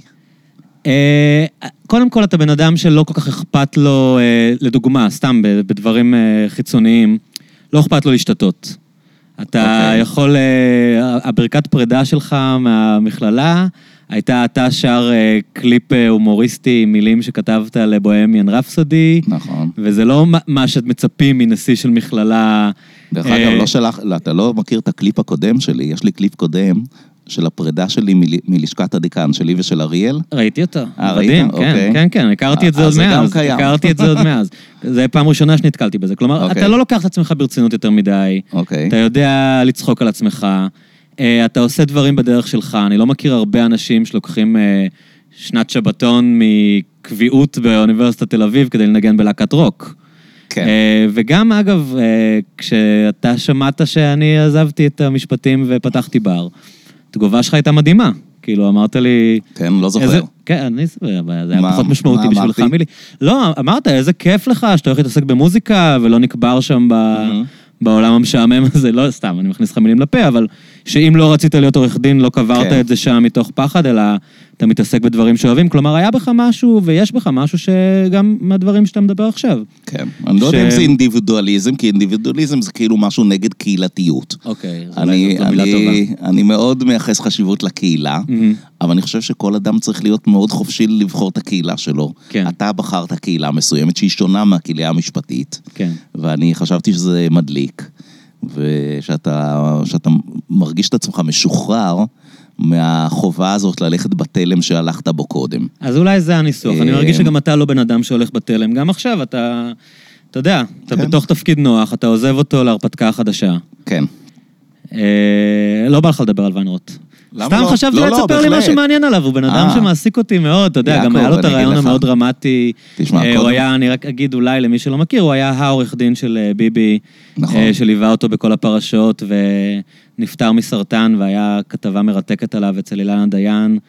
אה, קודם כל, אתה בן אדם שלא כל כך אכפת לו, אה, לדוגמה, סתם בדברים חיצוניים, לא אכפת לו להשתטות. אתה אוקיי. יכול, הברכת פרידה שלך מהמכללה, הייתה אתה שר אה, קליפ אה, הומוריסטי עם מילים שכתבת ל Bohemian Rhapsody, נכון. וזה לא מה- שאת מצפים מנשיא של מכללה. דרך אה, אגב, לא שלח, לא, אתה לא מכיר את הקליפ הקודם שלי, יש לי קליפ קודם של הפרידה שלי מל- מלשכת הדיקן, שלי ושל אריאל. ראיתי אותו. אה, ראית? כן, אוקיי. כן, כן, הכרתי את זה אז עוד זה גם מאז. קיים. הכרתי את זה עוד מאז. זה פעם ראשונה שנתקלתי בזה. כלומר, אוקיי. אתה לא לוקח את עצמך ברצינות יותר מדי, אוקיי. אתה יודע לצחוק על עצמך, אה, אתה עושה דברים בדרך שלך. אני לא מכיר הרבה אנשים שלוקחים אה, שנת שבתון מקביעות באוניברסיטת תל אביב כדי לנגן בלהקת רוק. כן. אה, וגם, אגב, אה, כשאתה שמעת שאני עזבתי את המשפטים ופתחתי בר, התגובה שלך הייתה מדהימה. כאילו, אמרת לי... כן, לא זוכר. איזה, כן, אני אספר, זה היה מה- פחות משמעותי מה בשבילך? מילי. לא, אמרת, איזה כיף לך שאתה הולך להתעסק במוזיקה ולא נקבר שם ב... בעולם המשעמם הזה, לא סתם, אני מכניס לך מילים לפה, אבל שאם לא רצית להיות עורך דין, לא קברת כן. את זה שם מתוך פחד, אלא אתה מתעסק בדברים שאוהבים. כלומר, היה בך משהו, ויש בך משהו שגם מהדברים שאתה מדבר עכשיו. כן. אני לא יודע ש- אם זה אינדיבידואליזם, כי אינדיבידואליזם זה כאילו משהו נגד קהילתיות. אוקיי, אז אני, אני, טובה. אני מאוד מייחס חשיבות לקהילה, מהמם. אבל אני חושב שכל אדם צריך להיות מאוד חופשי לבחור את הקהילה שלו. כן. אתה בחרת קהילה מסוימת שהיא שונה מהקהילה המשפטית, כן. ואני חשבתי שזה מדליק. ושאתה שאתה מרגיש את עצמך משוחרר מהחובה הזאת ללכת בתלם שהלכת בו קודם. אז אולי זה הניסוח. אני אה, מרגיש שגם אתה לא בן אדם שהולך בתלם. גם עכשיו אתה, אתה יודע, אתה כן. בתוך תפקיד נוח, אתה עוזב אותו להרפתקה החדשה. כן. אה, לא בא לך לדבר על ויינרוט. סתם לא? חשבתי לא, לא, תספר לי בהחלט. משהו מעניין עליו, הוא בן אדם אה. שמעסיק אותי מאוד, אתה יודע, גם יעקב, היה לו את הרעיון. המאוד דרמטי. תשמע, אה, קודם- הוא היה, אני רק אגיד אולי למי שלא מכיר, הוא היה העורך דין של אה, ביבי, נכון. אה, שליווה אותו בכל הפרשות, ונפטר מסרטן, והיה כתבה מרתקת עליו אצל אילנה דיין.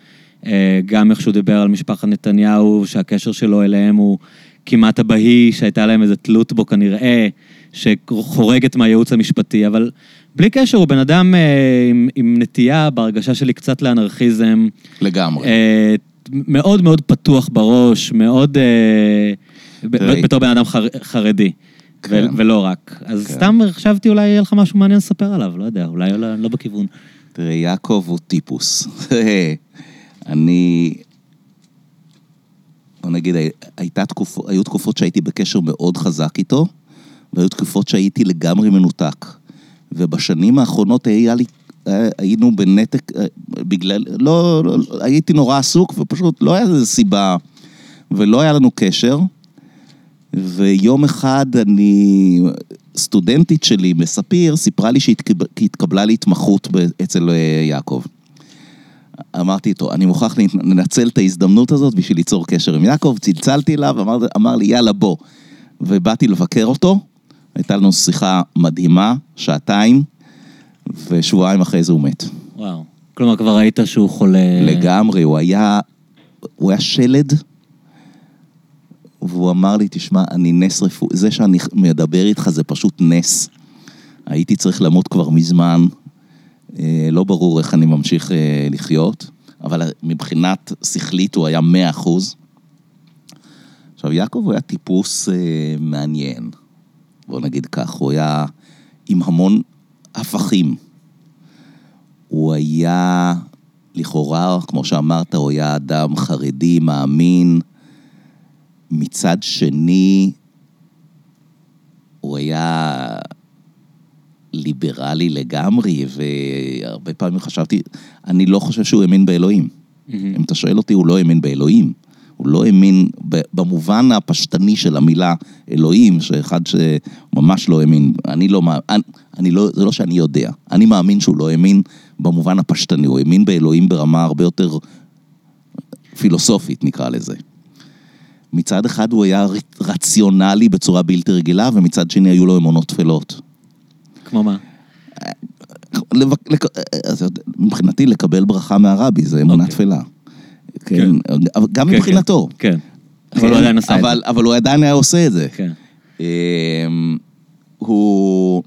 אה, גם איך שהוא דיבר על משפחת נתניהו, שהקשר שלו אליהם הוא כמעט אבהי, שהייתה להם איזו תלות בו כנראה, שחורגת מהייעוץ המשפטי, אבל בלי קשר, הוא בן אדם אה, עם, עם נטייה, בהרגשה שלי, קצת לאנרכיזם. לגמרי. אה, מאוד מאוד פתוח בראש, מאוד... אה, תראי. בתור בן אדם חר, חרדי, כן. ו- ולא רק. אז כן. סתם חשבתי אולי יהיה לך משהו מעניין לספר עליו, לא יודע, אולי לא, לא בכיוון. תראה, יעקב הוא טיפוס. אני... בוא נגיד, הייתה תקופ... היו תקופות שהייתי בקשר מאוד חזק איתו, והיו תקופות שהייתי לגמרי מנותק. ובשנים האחרונות היה לי, אה, היינו בנתק, אה, בגלל, לא, לא, הייתי נורא עסוק, ופשוט לא היה לזה סיבה, ולא היה לנו קשר. ויום אחד אני, סטודנטית שלי מספיר, סיפרה לי שהיא התקב- התקבלה להתמחות אצל אה, יעקב. אמרתי איתו, אני מוכרח לנצל את ההזדמנות הזאת בשביל ליצור קשר עם יעקב, צלצלתי אליו, אמר, אמר לי, יאללה, בוא. ובאתי לבקר אותו, הייתה לנו שיחה מדהימה, שעתיים, ושבועיים אחרי זה הוא מת. וואו. כלומר, כבר ראית שהוא חולה... לגמרי, הוא היה, הוא היה שלד, והוא אמר לי, תשמע, אני נס רפואי, זה שאני מדבר איתך זה פשוט נס. הייתי צריך למות כבר מזמן, אה, לא ברור איך אני ממשיך אה, לחיות, אבל מבחינת שכלית הוא היה מאה אחוז. עכשיו, יעקב הוא היה טיפוס אה, מעניין, בוא נגיד כך, הוא היה עם המון הפכים. הוא היה, לכאורה, כמו שאמרת, הוא היה אדם חרדי, מאמין. מצד שני, הוא היה ליברלי לגמרי, והרבה פעמים חשבתי, אני לא חושב שהוא האמין באלוהים. מהמם. אם אתה שואל אותי, הוא לא האמין באלוהים. הוא לא האמין, במובן הפשטני של המילה אלוהים, שאחד שממש לא האמין, אני לא אני, אני לא, זה לא שאני יודע, אני מאמין שהוא לא האמין במובן הפשטני, הוא האמין באלוהים ברמה הרבה יותר פילוסופית, נקרא לזה. מצד אחד הוא היה רציונלי בצורה בלתי רגילה, ומצד שני היו לו אמונות טפלות. כמו מה? לבק- לק- אז מבחינתי לקבל ברכה מהרבי זה אמונה אוקיי. תפלה. כן, אבל גם כן, מבחינתו. כן. כן. אבל הוא עדיין עשה את אבל, אבל הוא עדיין היה עושה את זה. זה. כן. אמ, הוא...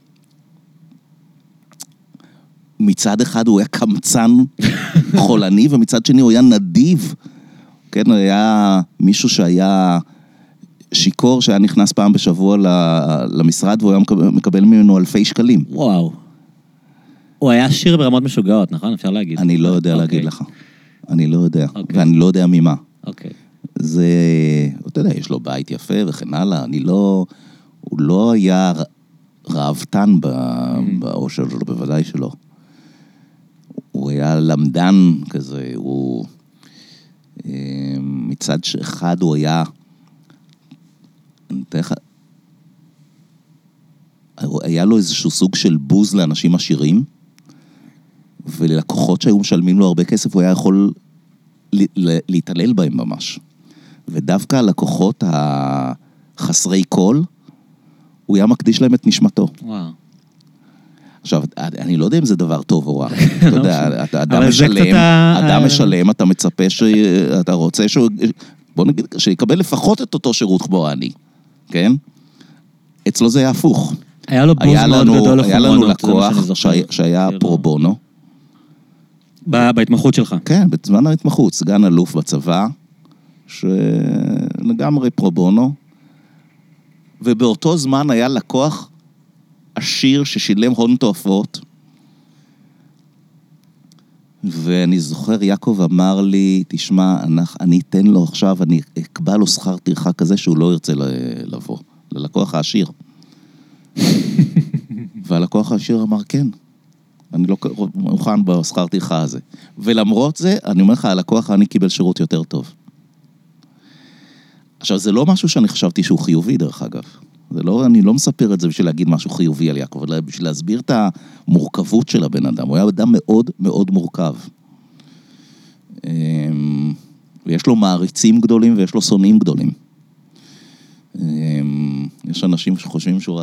מצד אחד הוא היה קמצן חולני, ומצד שני הוא היה נדיב. כן, הוא היה מישהו שהיה שיכור, שהיה נכנס פעם בשבוע למשרד, והוא היה מקבל, מקבל ממנו אלפי שקלים. וואו. הוא היה עשיר ברמות משוגעות, נכון? אפשר להגיד. אני לא יודע אוקיי. להגיד לך. אני לא יודע, אוקיי. ואני לא יודע ממה. אוקיי. זה, אתה יודע, יש לו בית יפה וכן הלאה, אני לא, הוא לא היה ראוותן ב- באושר שלו, בוודאי שלא. הוא היה למדן כזה, הוא... אה, מצד אחד הוא היה... אני אתן לך... היה לו איזשהו סוג של בוז לאנשים עשירים, וללקוחות שהיו משלמים לו הרבה כסף, הוא היה יכול להתעלל בהם ממש. ודווקא הלקוחות החסרי כל, הוא היה מקדיש להם את נשמתו. וואו. עכשיו, אני לא יודע אם זה דבר טוב או רע. אתה יודע, אתה אדם משלם, אדם משלם, אתה מצפה ש... אתה רוצה שהוא... בוא נגיד, שיקבל לפחות את אותו שירות כמו אני, כן? אצלו זה היה הפוך. היה לו בוז היה מאוד לנו, גדול היה לחומרנות, לנו זה מה לקוח. שהיה, פרו בונו, בהתמחות שלך. כן, בזמן ההתמחות, סגן אלוף בצבא, שלגמרי פרו בונו, ובאותו זמן היה לקוח עשיר ששילם הון תועפות, ואני זוכר, יעקב אמר לי, תשמע, אנחנו- אני אתן לו עכשיו, אני אקבע לו שכר טרחה כזה שהוא לא ירצה לבוא, ללקוח העשיר. והלקוח הישיר אמר, כן, אני לא מוכן בשכר טרחה הזה. ולמרות זה, אני אומר לך, הלקוח העני קיבל שירות יותר טוב. עכשיו, זה לא משהו שאני חשבתי שהוא חיובי, דרך אגב. זה לא, אני לא מספר את זה בשביל להגיד משהו חיובי על יעקב, אלא בשביל להסביר את המורכבות של הבן אדם. הוא היה אדם מאוד מאוד מורכב. אמ, ויש לו מעריצים גדולים ויש לו שונאים גדולים. אמ, יש אנשים שחושבים שהוא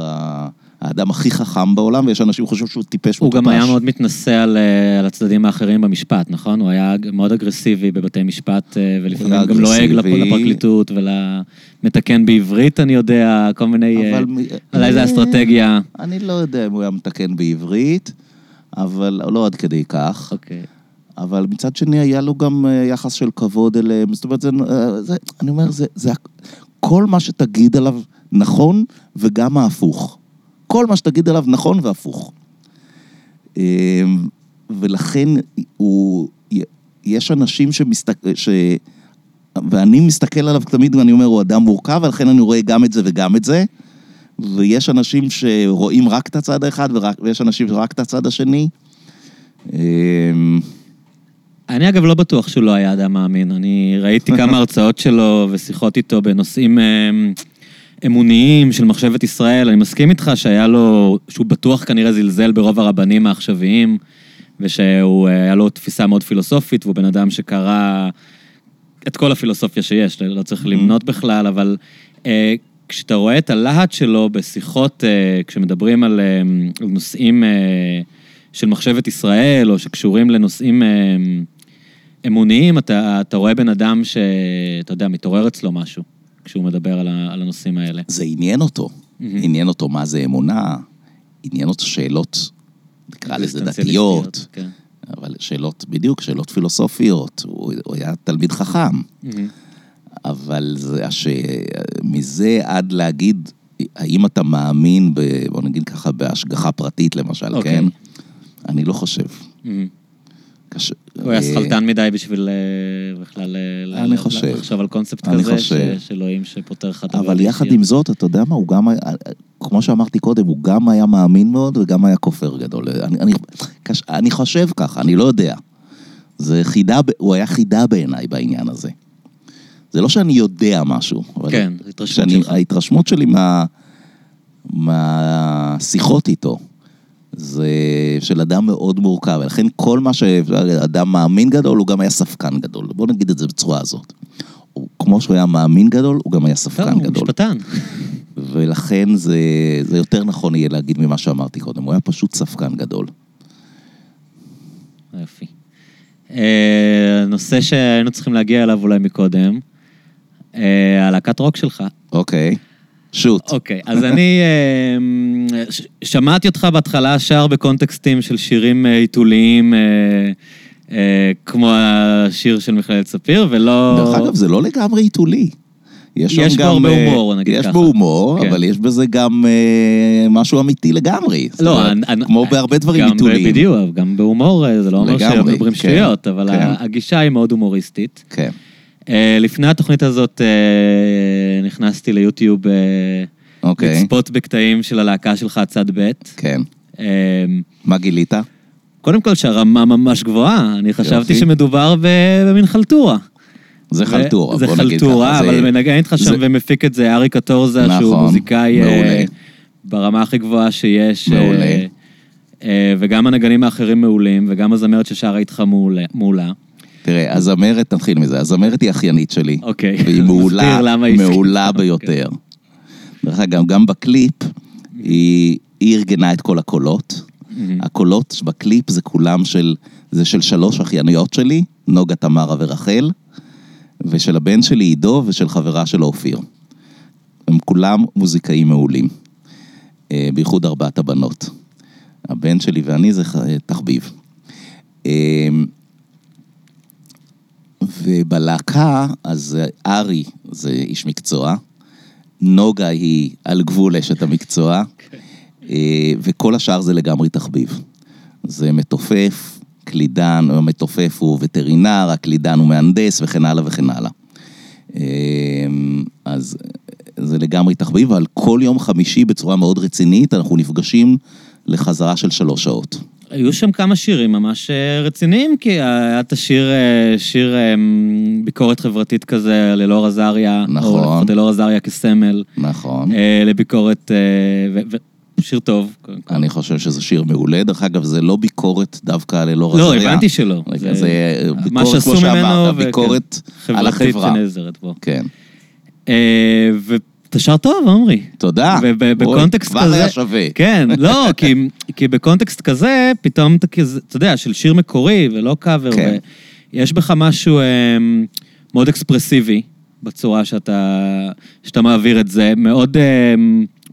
האדם הכי חכם בעולם, ויש אנשים שחושבים שהוא טיפש מטופש. הוא גם היה מאוד מתנשא על, אה, על הצדדים האחרים במשפט, נכון? הוא היה מאוד אגרסיבי בבתי משפט, אה, ולפעמים גם לועג לפרקליטות ולמתקן בעברית, אני יודע, כל מיני... אבל... על איזה אסטרטגיה. אני לא יודע אם הוא היה מתקן בעברית, אבל לא עד כדי כך. אוקיי. אבל מצד שני, היה לו גם אה, יחס של כבוד אליהם. זאת אומרת, זה, זה, אני אומר, זה, זה כל מה שתגיד עליו נכון, וגם ההפוך. כל מה שתגיד עליו נכון והפוך. אמ, ולכן הוא, יש אנשים שמסתכל, ש... ואני מסתכל עליו תמיד ואני אומר, הוא אדם מורכב, ולכן אני רואה גם את זה וגם את זה. ויש אנשים שרואים רק את הצד האחד, ורק, ויש אנשים שרק את הצד השני. אמ, אני אגב לא בטוח שהוא לא היה אדם מאמין. אני ראיתי כמה הרצאות שלו ושיחות איתו בנושאים אמ, אמוניים של מחשבת ישראל. אני מסכים איתך שהיה לו, שהוא בטוח כנראה זלזל ברוב הרבנים העכשוויים, ושהוא, היה לו תפיסה מאוד פילוסופית, והוא בן אדם שקרא את כל הפילוסופיה שיש, לא צריך mm-hmm. למנות בכלל, אבל אה, כשאתה רואה את הלהט שלו בשיחות, אה, כשמדברים על, אה, על נושאים אה, של מחשבת ישראל, או שקשורים לנושאים... אמוניים, אתה, אתה רואה בן אדם שאתה יודע, מתעורר אצלו משהו כשהוא מדבר על, ה, על הנושאים האלה. זה עניין אותו. Mm-hmm. עניין אותו מה זה אמונה, עניין אותו שאלות, נקרא לזה דתיות, כן. אבל שאלות, בדיוק, שאלות פילוסופיות. הוא, הוא היה תלמיד חכם. Mm-hmm. אבל זה, הש... מזה עד להגיד, האם אתה מאמין, ב, בוא נגיד ככה, בהשגחה פרטית למשל, okay. אוקיי. כן? אני לא חושב. Mm-hmm. קשה. הוא היה שכלתן מדי בשביל אה, בכלל אה. לחשוב על קונספט כזה, שאלוהים שפותר לך את הדבר. אבל יחד עם זאת, אתה יודע מה, הוא גם כמו שאמרתי קודם, הוא גם היה מאמין מאוד וגם היה כופר גדול. אני, חושב ככה, אני לא יודע. זה חידה, הוא היה חידה בעיניי בעניין הזה. זה לא שאני יודע משהו. כן, ההתרשמות שלך. ההתרשמות שלי מה, מהשיחות איתו, זה של אדם מאוד מורכב, ולכן כל מה שאדם מאמין גדול, הוא גם היה ספקן גדול. בואו נגיד את זה בצורה הזאת. הוא, כמו שהוא היה מאמין גדול, הוא גם היה ספקן טוב, גדול. הוא משפטן. ולכן זה, זה יותר נכון יהיה להגיד ממה שאמרתי קודם, הוא היה פשוט ספקן גדול. יופי. אה, נושא שהיינו צריכים להגיע אליו אולי מקודם, אה, הלהקת רוק שלך. אוקיי. שוט. אוקיי, אז אני אמ, שמעתי אותך בהתחלה שר בקונטקסטים של שירים אה, עיתוליים, אה, אה, כמו השיר של מכללת ספיר, ולא... דרך אגב, זה לא לגמרי עיתולי. יש, יש בו הרבה הומור, נגיד יש ככה. יש בו הומור, כן. אבל יש בזה גם אה, משהו אמיתי לגמרי. לא, אומרת, אני, כמו אני, בהרבה דברים עיתוליים. בדיוק, גם בהומור, זה לא אומר שהם מדברים כן, שטויות, אבל כן. הגישה היא מאוד הומוריסטית. כן. אה, לפני התוכנית הזאת אה, נכנסתי ליוטיוב אה, אוקיי. לצפות בקטעים של הלהקה שלך, צד ב'. כן. מה גילית? קודם כל שהרמה ממש גבוהה, אני חשבתי שמדובר במין חלטורה. זה חלטורה, בוא נגיד ככה. זה חלטורה, אבל מנגן איתך שם ומפיק את זה אריק קטורזה, שהוא נכון, מוזיקאי ברמה הכי גבוהה שיש. מעולה. וגם הנגנים האחרים מעולים, וגם הזמרת ששרה איתך מולה. תראה, הזמרת, נתחיל מזה, הזמרת היא אחיינית שלי. אוקיי. והיא מעולה, מעולה ביותר. דרך אגב, גם בקליפ, היא, ארגנה את כל הקולות. הקולות בקליפ זה כולם של, זה של שלוש אחייניות שלי, נוגה, תמרה ורחל, ושל הבן שלי עידו ושל חברה שלו אופיר. הם כולם מוזיקאים מעולים, אה, בייחוד ארבעת הבנות. הבן שלי ואני זה תחביב. אה, ובלהקה, אז ארי זה איש מקצוע, נוגה היא על גבול אשת המקצוע, אה, וכל השאר זה לגמרי תחביב. זה מתופף, קלידן, המתופף הוא וטרינר, הקלידן הוא מהנדס וכן הלאה וכן הלאה. אה, אז זה לגמרי תחביב, אבל כל יום חמישי בצורה מאוד רצינית אנחנו נפגשים לחזרה של שלוש שעות. היו שם כמה שירים ממש אה, רציניים, כי היה את השיר, אה, שיר אה, ביקורת חברתית כזה על אלאור עזריה. נכון. או לפחות אלאור עזריה כסמל. נכון. אה, לביקורת, אה, ו- ו- שיר טוב. אני חושב שזה שיר מעולה. דרך אגב, זה לא ביקורת דווקא על אלאור לא, עזריה. הבנתי שלא. זה ביקורת, כמו שאמרת, ביקורת על חברתית החברה. שנעזרת בו. כן. ואתה שר טוב, עמרי. תודה. וב- אוי, בקונטקסט כבר כזה... היה שווה. כן, לא, כי, כי בקונטקסט כזה, פתאום אתה כזה, אתה יודע, של שיר מקורי ולא קאבר, כן. ויש בך משהו אה, מאוד אקספרסיבי בצורה שאתה, שאתה מעביר את זה, מאוד אה,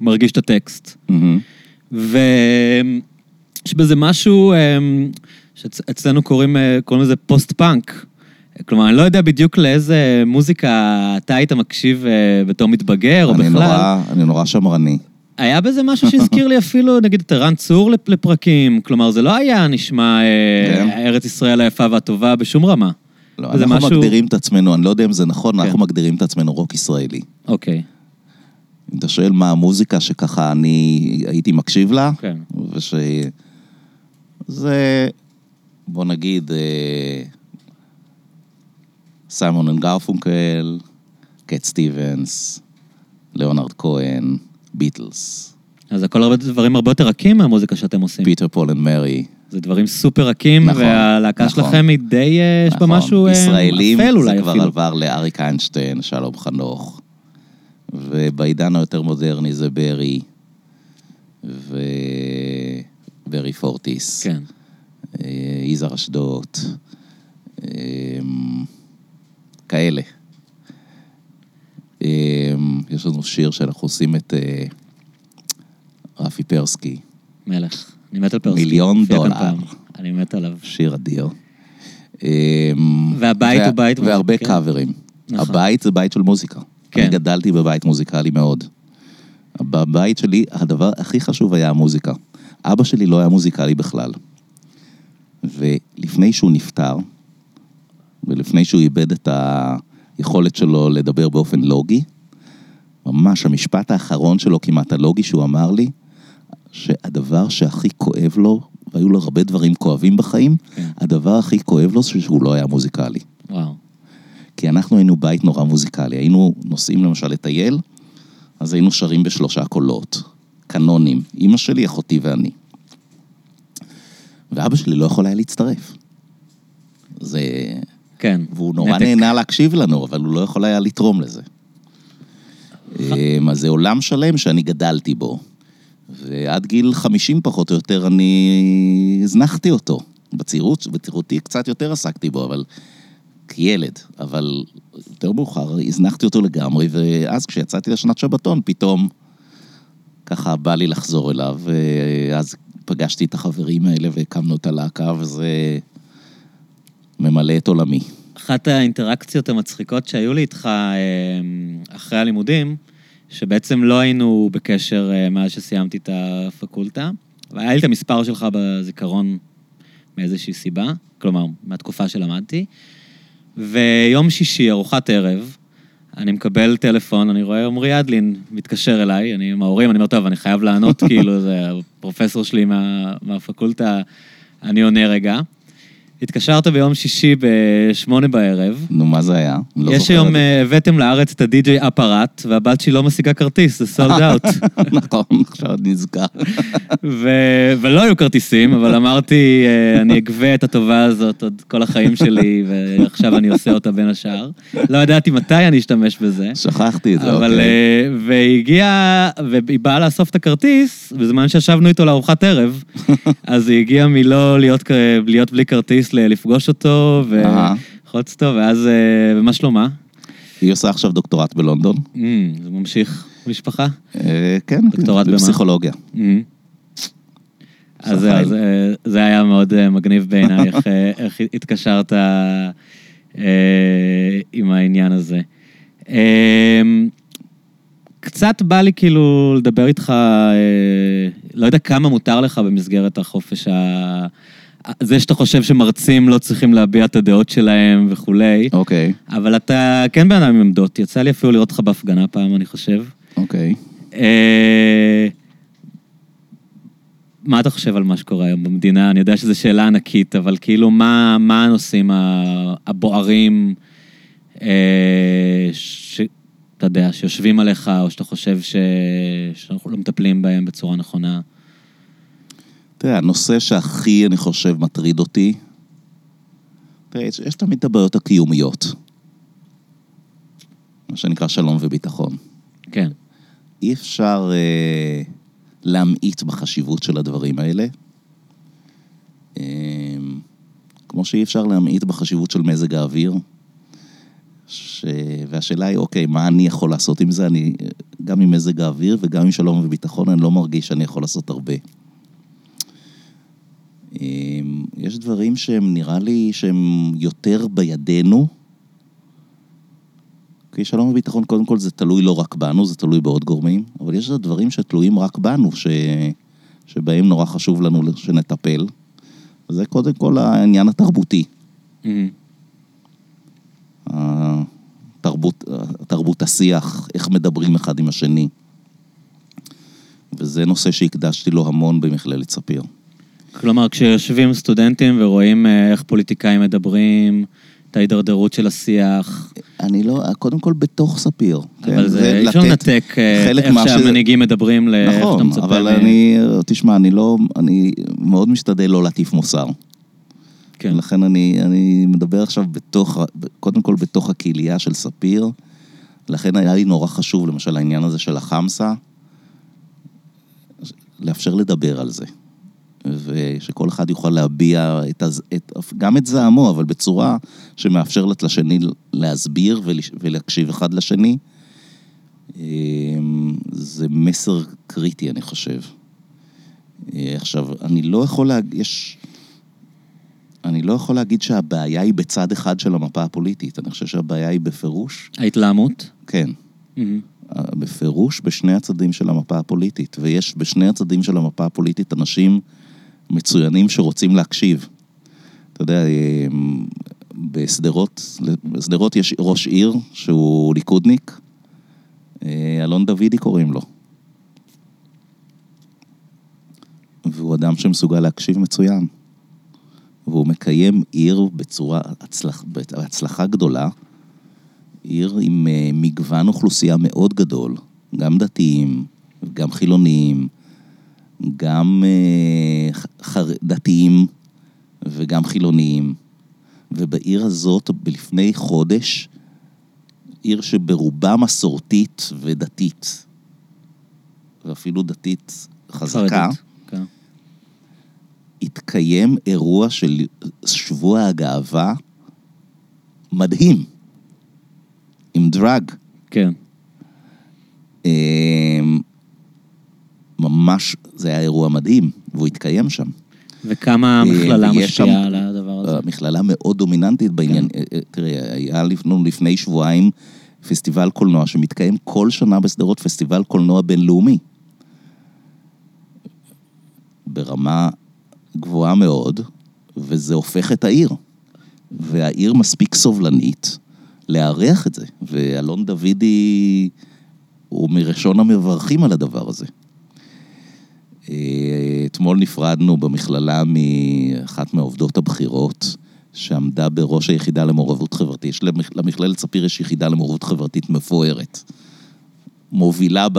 מרגיש את הטקסט. מהמם. ויש בזה משהו אמ, שאצלנו קוראים, אה, קוראים לזה פוסט-פאנק. כלומר, אני לא יודע בדיוק לאיזה מוזיקה אתה היית מקשיב אה, בתור מתבגר, או בכלל. נורא- אני נורא שמרני. היה בזה משהו שהזכיר לי אפילו, נגיד, את ערן צור לפ- לפרקים. כלומר, זה לא היה נשמע אה, כן. ארץ ישראל היפה והטובה בשום רמה. לא, אנחנו משהו- מגדירים את עצמנו, אני לא יודע אם זה נכון, כן. אנחנו מגדירים את עצמנו רוק ישראלי. אוקיי, אם אתה שואל מה המוזיקה שככה אני הייתי מקשיב לה, כן. וש... זה, בוא נגיד, אה, סיימון אנד גרפונקל, קט סטיבנס, ליאונרד כהן, ביטלס, אז הכל הרבה דברים הרבה יותר רכים מהמוזיקה שאתם עושים. פיטר פול אנד מרי. זה דברים סופר רכים, נכון, והלהקה נכון. שלכם היא די, אה, יש בה נכון. משהו אה, ישראלים, אפל אולי זה כבר אפילו. עבר לאריק איינשטיין, שלום חנוך, ובעידן היותר מודרני זה ברי, וברי פורטיס. כן. אה, יזהר אשדוד, אה, כאלה. אה, יש לנו שיר שאנחנו עושים את אה, רפי פרסקי, מלך. אני מת על פרסקי. מיליון דולר. אני מת עליו. שיר אדיר. אה, והבית וה- הוא בית- והרבה כן. קאברים. נכון. הבית זה בית של מוזיקה. כן. אני גדלתי בבית מוזיקלי מאוד. בבית שלי, הדבר הכי חשוב היה המוזיקה. אבא שלי לא היה מוזיקלי בכלל. ולפני שהוא נפטר, ולפני שהוא איבד את היכולת שלו לדבר באופן לוגי, ממש המשפט האחרון שלו, כמעט הלוגי, שהוא אמר לי, שהדבר שהכי כואב לו, והיו לו הרבה דברים כואבים בחיים, כן. הדבר הכי כואב לו זה שהוא לא היה מוזיקלי. וואו. כי אנחנו היינו בית נורא מוזיקלי. היינו נוסעים למשל לטייל, אז היינו שרים בשלושה קולות, קנונים, אימא שלי, אחותי ואני. ואבא שלי לא יכול היה להצטרף. זה... כן. והוא נורא נתק. נהנה להקשיב לנו, אבל הוא לא יכול היה לתרום לזה. אמ, אז זה עולם שלם שאני גדלתי בו. ועד גיל 50 פחות או יותר אני הזנחתי אותו. בצעירות, בצעירותי קצת יותר עסקתי בו, אבל כילד. אבל יותר מאוחר הזנחתי אותו לגמרי, ואז כשיצאתי לשנת שבתון, פתאום ככה בא לי לחזור אליו, ואז פגשתי את החברים האלה והקמנו את הלהקה, וזה ממלא את עולמי. אחת האינטראקציות המצחיקות שהיו לי איתך אה, אחרי הלימודים, שבעצם לא היינו בקשר אה, מאז שסיימתי את הפקולטה, והיה לי את המספר שלך בזיכרון מאיזושהי סיבה, כלומר, מהתקופה שלמדתי, ויום שישי, ארוחת ערב, אני מקבל טלפון, אני רואה עמרי אדלין מתקשר אליי, אני עם ההורים, אני אומר, טוב, אני חייב לענות, כאילו, זה הפרופסור שלי מה, מהפקולטה, אני עונה רגע. התקשרת ביום שישי בשמונה בערב. נו, מה זה היה? לא יש היום. אה, הבאתם לארץ את הדי-ג'יי אפארט, והבת שלי לא משיגה כרטיס, זה סולד אאוט. נכון, עכשיו אני נזכר. ו- ולא היו כרטיסים, אבל אמרתי, אה, אני אגבה את הטובה הזאת עוד כל החיים שלי, ועכשיו אני עושה אותה בין השאר. לא ידעתי מתי אני אשתמש בזה. שכחתי את זה, אבל, אוקיי. אה, והיא הגיעה, והיא באה לאסוף את הכרטיס, בזמן שישבנו איתו לארוחת ערב, אז היא הגיעה מלא להיות, כ- להיות בלי כרטיס, ל- לפגוש אותו. ולחוץ אותו, ואז, אה, ומה שלומה? היא עושה עכשיו דוקטורט בלונדון. Mm, זה ממשיך במשפחה? אה, כן, דוקטורט במה? בפסיכולוגיה. Mm. אז. זהו, זה, היה מאוד אה, מגניב בעיניי, איך, אה, התקשרת אה, עם העניין הזה. אה, קצת בא לי כאילו לדבר איתך, אה, לא יודע כמה מותר לך במסגרת החופש ה... זה שאתה חושב שמרצים לא צריכים להביע את הדעות שלהם וכולי, אוקיי, אבל אתה כן בן אדם עם עמדות, יצא לי אפילו לראות אותך בהפגנה פעם, אני חושב. אוקיי. אה, מה אתה חושב על מה שקורה היום במדינה? אני יודע שזו שאלה ענקית, אבל כאילו, מה, מה הנושאים הבוערים, אה, שאתה יודע, שיושבים עליך, או שאתה חושב ש... שאנחנו לא מטפלים בהם בצורה נכונה? תראה, הנושא שהכי, אני חושב, מטריד אותי, תראה, יש, יש תמיד את הבעיות הקיומיות. מה שנקרא שלום וביטחון. כן. אי אפשר אה, להמעיט בחשיבות של הדברים האלה. אה, כמו שאי אפשר להמעיט בחשיבות של מזג האוויר. ש... והשאלה היא, אוקיי, מה אני יכול לעשות עם זה? אני, גם עם מזג האוויר וגם עם שלום וביטחון, אני לא מרגיש שאני יכול לעשות הרבה. אה, יש דברים שהם, נראה לי, שהם יותר בידינו. כי שלום וביטחון, קודם כל, זה תלוי לא רק בנו, זה תלוי בעוד גורמים, אבל יש דברים שתלויים רק בנו, ש... שבהם נורא חשוב לנו שנטפל. וזה קודם כל העניין התרבותי. מהמם. התרבות, תרבות השיח, איך מדברים אחד עם השני. וזה נושא שהקדשתי לו המון במכללת ספיר. כלומר, כשיושבים סטודנטים ורואים אה, איך פוליטיקאים מדברים, את ההידרדרות של השיח, אני לא, קודם כל בתוך ספיר. אבל כן? זה, אי אפשר לנתק אה, איך מה שזה- שהמנהיגים מדברים לאיך נכון, מצפה. אבל מהם. אני, תשמע, אני לא, אני מאוד משתדל לא להטיף מוסר. כן. לכן אני, אני מדבר עכשיו בתוך, קודם כל בתוך הקהילייה של ספיר. לכן היה לי נורא חשוב, למשל, העניין הזה של החמסה, לאפשר לדבר על זה. ושכל אחד יוכל להביע את, הז- את, גם את זעמו, אבל בצורה שמאפשרת לשני להסביר ולהקשיב אחד לשני. אמ, זה מסר קריטי, אני חושב. אה, עכשיו, אני לא יכול להגיד, יש... אני לא יכול להגיד שהבעיה היא בצד אחד של המפה הפוליטית. אני חושב שהבעיה היא בפירוש, ההתלהמות? כן, מהמם. בפירוש בשני הצדדים של המפה הפוליטית. ויש בשני הצדדים של המפה הפוליטית אנשים מצוינים שרוצים להקשיב. אתה יודע, אה, בשדרות, בשדרות יש ראש עיר שהוא ליכודניק, אה, אלון דוידי קוראים לו. והוא אדם שמסוגל להקשיב מצוין. והוא מקיים עיר בצורה, הצלח, בהצלחה גדולה, עיר עם אה, מגוון אוכלוסייה מאוד גדול, גם דתיים, גם חילוניים, גם אה. דתיים וגם חילוניים. ובעיר הזאת, לפני חודש, עיר שברובה מסורתית ודתית, ואפילו דתית חזקה, חרדית. כן. התקיים אירוע של שבוע הגאווה מדהים, עם דרג. כן. אמ, ממש, זה היה אירוע מדהים, והוא התקיים שם. וכמה המכללה ויש משפיעה שם- על הדבר הזה? המכללה מאוד דומיננטית בעניין. אה, אה, תראה, היה לפני, לפני שבועיים פסטיבל קולנוע שמתקיים כל שנה בשדרות, פסטיבל קולנוע בינלאומי. ברמה גבוהה מאוד, וזה הופך את העיר. והעיר מספיק סובלנית לארח את זה. ואלון דוידי הוא מראשון המברכים על הדבר הזה. אתמול נפרדנו במכללה מאחת מהעובדות הבכירות, שעמדה בראש היחידה למעורבות חברתית. יש למכ- למכללת ספיר יש יחידה למעורבות חברתית מפוארת. מובילה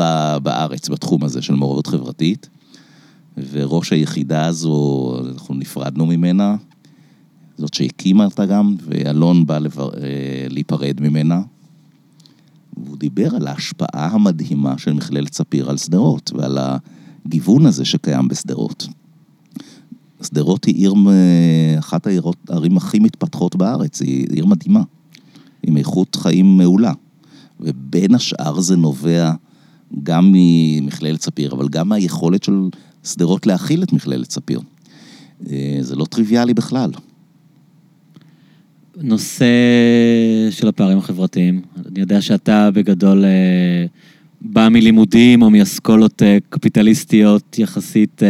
בארץ בתחום הזה של מעורבות חברתית, וראש היחידה הזו, אנחנו נפרדנו ממנה, זאת שהקימה אותה גם, ואלון בא לבר... אה, להיפרד ממנה. והוא דיבר על ההשפעה המדהימה של מכללת ספיר על שדרות, ועל הגיוון הזה שקיים בשדרות. שדרות היא עיר, מ- אחת העירות, הערים הכי מתפתחות בארץ, היא עיר מדהימה, עם איכות חיים מעולה. ובין השאר זה נובע גם ממכללת ספיר, אבל גם מהיכולת של שדרות להכיל את מכללת ספיר. אה, זה לא טריוויאלי בכלל. נושא של הפערים החברתיים. אני יודע שאתה בגדול אה, בא מלימודים או מאסכולות אה, קפיטליסטיות יחסית, אה,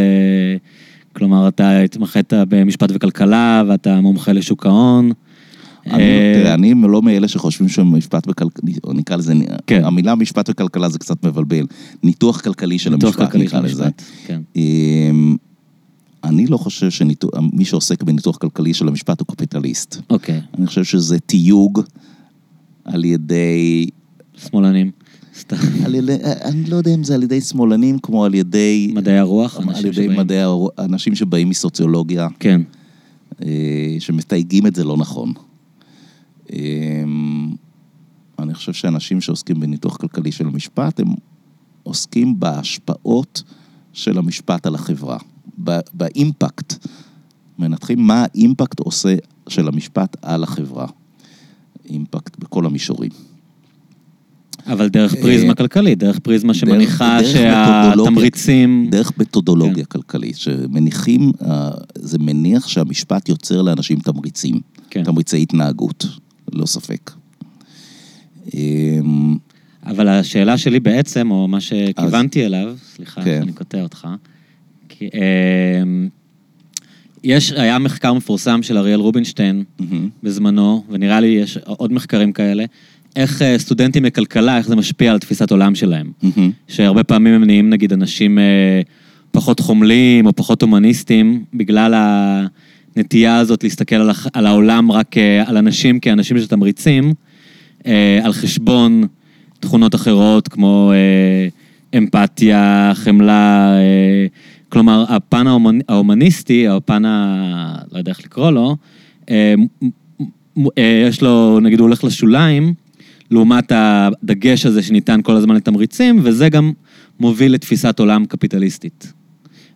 כלומר, אתה התמחית במשפט וכלכלה ואתה מומחה לשוק ההון. אני, אה, תראה, אני לא מאלה שחושבים שמשפט וכלכלה, או נקרא לזה, כן. המילה משפט וכלכלה זה קצת מבלבל. ניתוח כלכלי של ניתוח המשפט, כלכלי נקרא לזה. המשפט, כן. אמ, אני לא חושב שמי שעוסק בניתוח כלכלי של המשפט הוא קפיטליסט. אוקיי. אני חושב שזה תיוג על ידי... שמאלנים. סתם. על אני לא יודע אם זה על ידי שמאלנים כמו על ידי... מדעי הרוח? על אנשים ידי מדעי הרוח, אנשים שבאים מסוציולוגיה, כן. אה, שמתייגים את זה לא נכון. אה, אני חושב שאנשים שעוסקים בניתוח כלכלי של המשפט, הם עוסקים בהשפעות של המשפט על החברה, באימפקט. מנתחים מה האימפקט עושה של המשפט על החברה. אימפקט בכל המישורים. אבל דרך פריזמה כלכלית, דרך פריזמה שמניחה אה. שהתמריצים... דרך מתודולוגיה. כלכלית, שמניחים, אה, זה מניח שהמשפט יוצר לאנשים תמריצים. כן. תמריצי התנהגות, ללא ספק. אמ, אבל השאלה שלי בעצם, או מה שכיוונתי אליו, סליחה כן. שאני קוטע אותך, כי, אמ, יש, היה מחקר מפורסם של אריאל רובינשטיין מהמם. בזמנו, ונראה לי יש עוד מחקרים כאלה, איך אה, סטודנטים לכלכלה, איך זה משפיע על תפיסת עולם שלהם. שהרבה פעמים הם נהיים נגיד אנשים אה, פחות חומלים או פחות הומניסטים, בגלל הנטייה הזאת להסתכל על, העולם רק אה, על אנשים כאנשים של תמריצים, אה, על חשבון תכונות אחרות כמו אמפתיה, חמלה, כלומר, הפן ההומנ... ההומניסטי, או הפן ה... לא יודע איך לקרוא לו, יש לו, נגיד הוא הולך לשוליים, לעומת הדגש הזה שניתן כל הזמן לתמריצים, וזה גם מוביל לתפיסת עולם קפיטליסטית.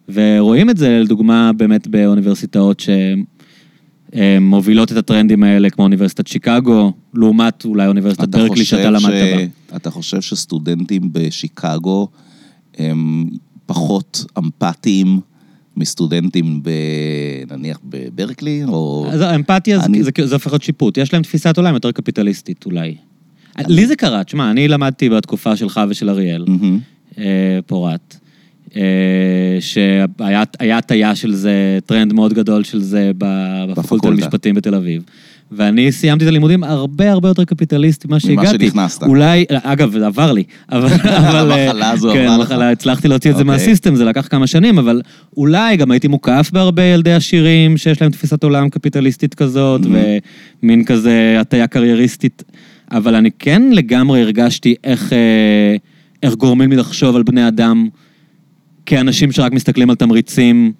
ורואים את זה, לדוגמה, באמת באוניברסיטאות שמובילות את הטרנדים האלה, כמו אוניברסיטת שיקגו, לעומת אולי אוניברסיטת ברקלי שאתה למדת בה. אתה חושב שסטודנטים בשיקגו הם פחות אמפתיים מסטודנטים ב... נניח בברקלי, או... אז האמפתיה זה- אני- זה זה הופך להיות שיפוט. יש להם תפיסת עולם יותר קפיטליסטית אולי. לי זה קרה, תשמע, אני למדתי בתקופה שלך ושל אריאל. אה, פורת, אה, שהיה היה הטיה של זה, טרנד מאוד גדול של זה בפקולטה. למשפטים בתל אביב. ואני סיימתי את הלימודים הרבה הרבה יותר קפיטליסטי ממה ממה שהגעתי. שנכנסת. אולי, אגב, זה עבר לי. אבל, אבל, אה, המחלה הזו כן, עברה לך. המחלה, הצלחתי להוציא את זה אוקיי. מה system, זה לקח כמה שנים, אבל אולי גם הייתי מוקף בהרבה ילדי עשירים שיש להם תפיסת עולם קפיטליסטית כזאת, ומין כזה הטיה קרייריסטית. אבל אני כן לגמרי הרגשתי איך, אה, איך גורמים לי לחשוב על בני אדם כאנשים שרק מסתכלים על תמריצים,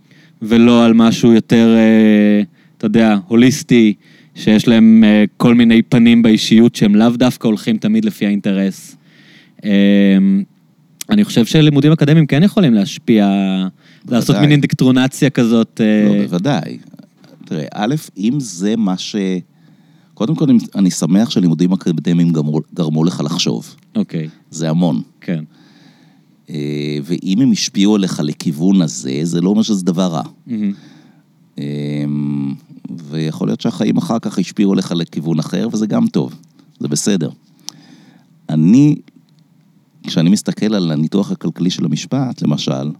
ולא על משהו יותר, אה, אתה יודע, הוליסטי, שיש להם אה, כל מיני פנים באישיות שהם לאו דווקא הולכים תמיד לפי האינטרס. אה, אני חושב שלימודים אקדמיים כן יכולים להשפיע, לעשות מין אינדקטרונציה כזאת. אה, לא, בוודאי. תראה, א', אם זה מה ש... קודם כל, אני שמח שלימודים אקדמיים גרמו, גרמו לך לחשוב. אוקיי, זה המון. כן. אה, ואם הם השפיעו עליך לכיוון הזה, זה לא אומר שזה דבר רע. אמ, ויכול להיות שהחיים אחר כך השפיעו עליך לכיוון אחר, וזה גם טוב, זה בסדר. אני, כשאני מסתכל על הניתוח הכלכלי של המשפט, למשל,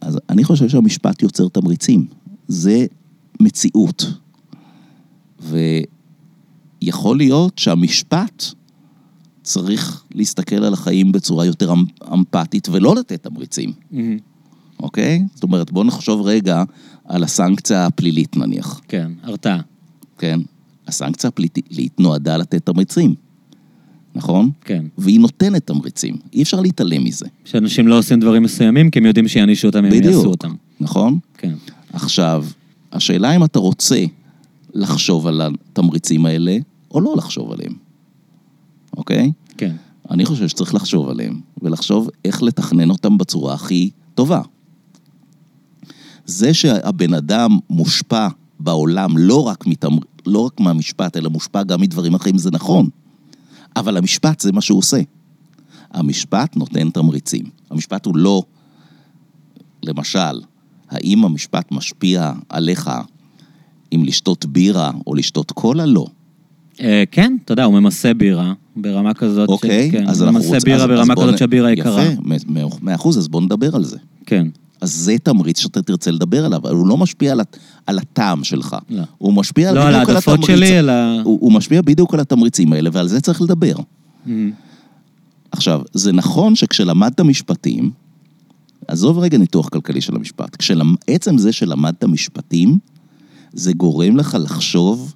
אז אני חושב שהמשפט יוצר תמריצים. זה מציאות. ויכול להיות שהמשפט צריך להסתכל על החיים בצורה יותר אמ- אמפתית ולא לתת תמריצים. מהמם. אוקיי? זאת אומרת, בואו נחשוב רגע על הסנקציה הפלילית נניח, כן, הרתעה. כן? הסנקציה הפלילית נועדה לתת תמריצים, נכון? כן. והיא נותנת תמריצים, אי אפשר להתעלם מזה. שאנשים לא עושים דברים מסוימים, כי הם יודעים שיענישו אותם אם הם יעשו אותם. נכון? כן. עכשיו, השאלה אם אתה רוצה לחשוב על התמריצים האלה, או לא לחשוב עליהם, אוקיי? כן. אני חושב שצריך לחשוב עליהם, ולחשוב איך לתכנן אותם בצורה הכי טובה. זה שהבן אדם מושפע בעולם לא רק, מתמר... לא רק מהמשפט, אלא מושפע גם מדברים אחרים, זה נכון. אבל המשפט זה מה שהוא עושה. המשפט נותן תמריצים. המשפט הוא לא, למשל, האם המשפט משפיע עליך אם לשתות בירה או לשתות קולה? לא. אה, כן, אתה יודע, הוא ממסה בירה ברמה כזאת. אוקיי, כן, אז אנחנו ממסה רוצים... בירה ברמה כזאת שהבירה יקרה. יפה, מאה- אחוז, אז בואו נדבר על זה. כן. אז זה תמריץ שאתה תרצה לדבר עליו, אבל הוא לא משפיע על, על הטעם שלך. לא. הוא משפיע לא על העדפות. שלי, אלא... הוא, הוא משפיע בדיוק על התמריצים האלה, ועל זה צריך לדבר. מהמם. עכשיו, זה נכון שכשלמדת משפטים, עזוב רגע ניתוח כלכלי של המשפט. עצם זה שלמדת משפטים, זה גורם לך לחשוב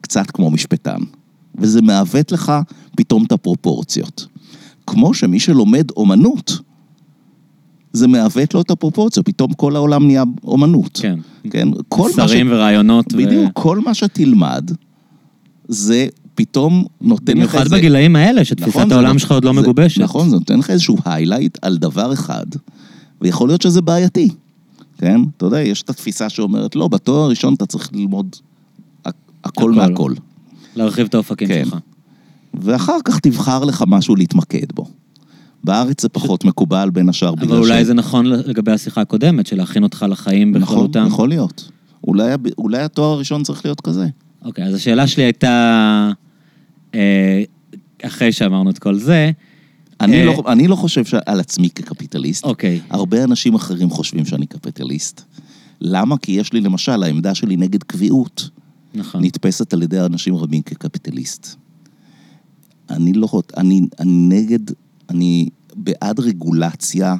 קצת כמו משפטן. וזה מעוות לך פתאום את הפרופורציות. כמו שמי שלומד אומנות, זה מעוות לו את הפרופורציה, פתאום כל העולם נהיה אומנות. כן. כן? כל שרים ש... ורעיונות. בדיוק, ו... כל מה שתלמד, זה פתאום נותן לך איזה... במיוחד בגילאים האלה, שתפיסת נכון, העולם זה... שלך עוד לא זה... מגובשת. נכון, זה נותן לך איזשהו highlight על דבר אחד, ויכול להיות שזה בעייתי, כן? אתה יודע, יש את התפיסה שאומרת, לא, בתואר הראשון אתה צריך ללמוד הכל, הכל. מהכל. להרחיב את האופקים כן. שלך. ואחר כך תבחר לך משהו להתמקד בו. בארץ זה פחות מקובל, בין השאר בגלל ש... אבל אולי זה נכון לגבי השיחה הקודמת, של להכין אותך לחיים נכון, בכללותם. יכול להיות. אולי, אולי התואר הראשון צריך להיות כזה. אוקיי, אז השאלה שלי הייתה, אה, אחרי שאמרנו את כל זה, אני, אה, לא, אני לא חושב ש- על עצמי כקפיטליסט. אוקיי. הרבה אנשים אחרים חושבים שאני קפיטליסט. למה? כי יש לי למשל, העמדה שלי נגד קביעות נכון. נתפסת על ידי אנשים רבים כקפיטליסט. אני לא, אני, אני נגד, אני בעד רגולציה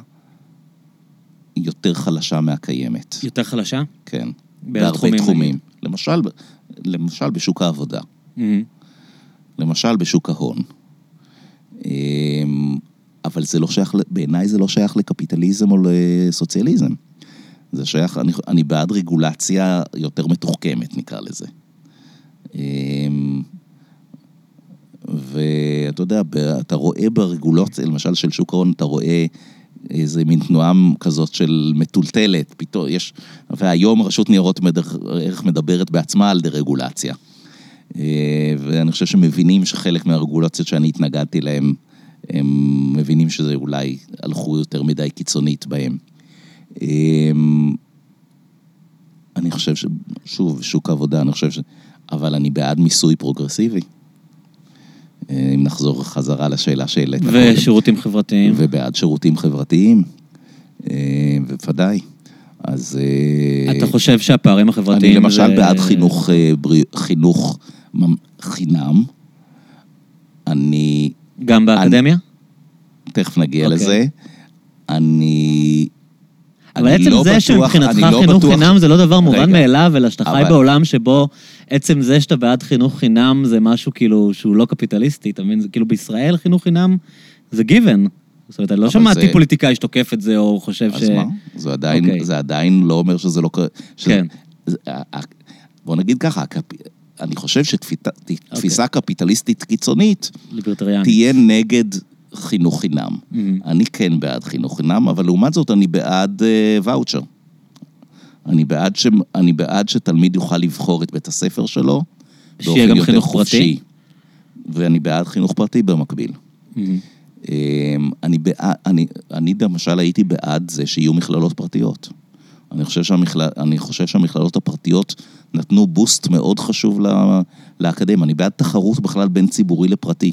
יותר חלשה מהקיימת. יותר חלשה? כן. בהרבה תחומים, תחומים. למשל, למשל בשוק העבודה. מהמם. למשל בשוק ההון. אמ, אבל זה לא שייך, בעיניי זה לא שייך לקפיטליזם או לסוציאליזם. זה שייך, אני, אני בעד רגולציה יותר מתוחכמת, נקרא לזה. ואתה יודע, אתה רואה ברגולציה, למשל של שוק ההון, אתה רואה איזה מין תנועה כזאת של מטולטלת, פתאום יש... והיום רשות ניירות ערך מדברת בעצמה על דה-רגולציה. אה, ואני חושב שמבינים שחלק מהרגולציות שאני התנגדתי להן, הם מבינים שזה אולי הלכו יותר מדי קיצונית בהם. אה, אני חושב ש... שוב, שוק העבודה, אני חושב ש... אבל אני בעד מיסוי פרוגרסיבי. אה, אם נחזור חזרה לשאלה שהעלית. ושירותים חברתיים. ובעד שירותים חברתיים, אה, בוודאי. אז... אה, אתה חושב שהפערים החברתיים אני למשל זה- בעד חינוך, אה. חינוך חינם. אני... גם באקדמיה? תכף נגיע אוקיי. לזה. אני... אבל עצם לא זה בטוח- שמבחינתך לא חינוך בטוח- חינם זה לא דבר מובן רגע. מאליו, אלא שאתה חי אבל- בעולם שבו עצם זה שאתה בעד חינוך חינם זה משהו כאילו שהוא לא קפיטליסטי, אתה מבין? כאילו בישראל חינוך חינם זה גיוון. זאת אומרת, אני לא שמעתי זה- פוליטיקאי שתוקף את זה או חושב ש... אז מה? זה עדיין, אוקיי. זה עדיין לא אומר שזה לא... שזה- כן. זה- בוא נגיד ככה, אני חושב אוקיי. שתפיסה קפיטליסטית קיצונית. תהיה נגד חינוך חינם. מהמם. אני כן בעד חינוך חינם, אבל לעומת זאת אני בעד אה, ואוצ'ר. אני בעד, ש... אני בעד שתלמיד יוכל לבחור את בית הספר שלו. שיהיה גם חינוך חופשי. פרטי? ואני בעד חינוך פרטי במקביל. מהמם. אמ, אני, בעד, אני, אני למשל הייתי בעד זה שיהיו מכללות פרטיות. אני חושב, שהמכל... אני חושב שהמכללות הפרטיות נתנו בוסט מאוד חשוב לה... לאקדמיה. אני בעד תחרות בכלל בין ציבורי לפרטי.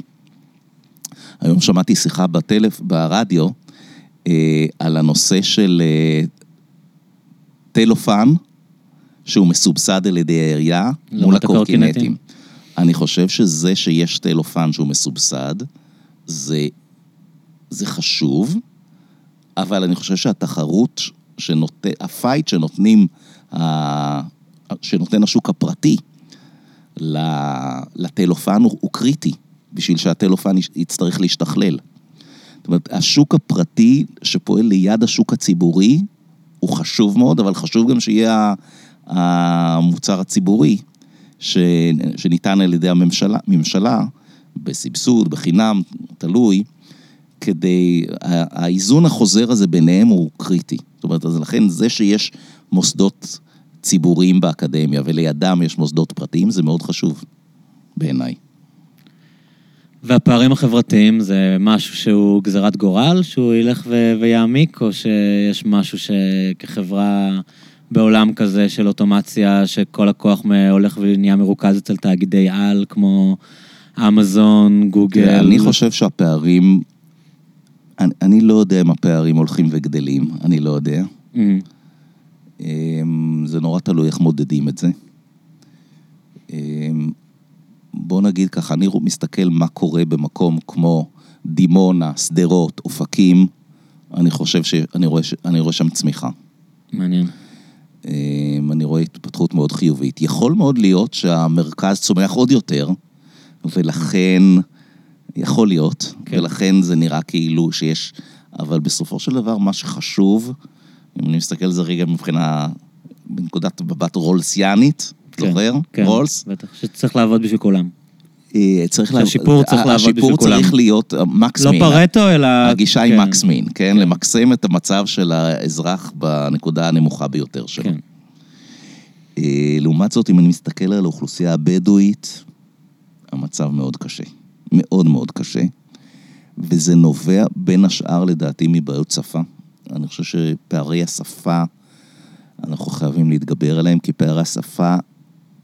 היום שמעתי שיחה בטלפ... ברדיו אה, על הנושא של אה, טלופן, שהוא מסובסד על ידי העירייה, מול הקורקינטים. אני חושב שזה שיש טלופן שהוא מסובסד, זה, זה חשוב, אבל אני חושב שהתחרות שנות... הפייט שנותנים, ה- שנותן השוק הפרטי ל- לטלופן הוא, הוא קריטי, בשביל שהטלופן יצטרך להשתכלל. זאת אומרת, השוק הפרטי שפועל ליד השוק הציבורי הוא חשוב מאוד, אבל חשוב גם שיהיה המוצר הציבורי ש, שניתן על ידי הממשלה, ממשלה, בסבסוד, בחינם, תלוי, כדי, האיזון החוזר הזה ביניהם הוא קריטי. זאת אומרת, אז לכן זה שיש מוסדות ציבוריים באקדמיה ולידם יש מוסדות פרטיים, זה מאוד חשוב בעיניי. והפערים החברתיים זה משהו שהוא גזירת גורל, שהוא ילך ו- ויעמיק, או שיש משהו שכחברה בעולם כזה של אוטומציה, שכל הכוח הולך ונהיה מרוכז אצל תאגידי על, כמו אמזון, גוגל. אני חושב שהפערים, אני, אני לא יודע אם הפערים הולכים וגדלים, אני לא יודע. אמ, אמ, זה נורא תלוי איך מודדים את זה. בוא נגיד ככה, אני מסתכל מה קורה במקום כמו דימונה, שדרות, אופקים, אני חושב ש... אני רואה. אני רואה שם צמיחה. מעניין. אמ, אני רואה התפתחות מאוד חיובית. יכול מאוד להיות שהמרכז צומח עוד יותר, ולכן, יכול להיות, כן. ולכן זה נראה כאילו שיש... אבל בסופו של דבר, מה שחשוב, אם אני מסתכל על זה רגע מבחינה, בנקודת מבט רולסיאנית, זוכר? כן, רולס? בטח, שצריך לעבוד בשביל כולם. אה, צריך לה- שהשיפור צריך לעבוד בשביל השיפור כולם. צריך להיות אה, מקס לא מין. פרטו, אלא... הגישה היא כן, מקס מין, כן? למקסם את המצב של האזרח בנקודה הנמוכה ביותר שלו. כן. אה, לעומת זאת, אם אני מסתכל על האוכלוסייה הבדואית, המצב מאוד קשה. מאוד מאוד קשה. וזה נובע בין השאר, לדעתי, מבעיות שפה. אני חושב שפערי השפה, אנחנו חייבים להתגבר עליהם, כי פערי השפה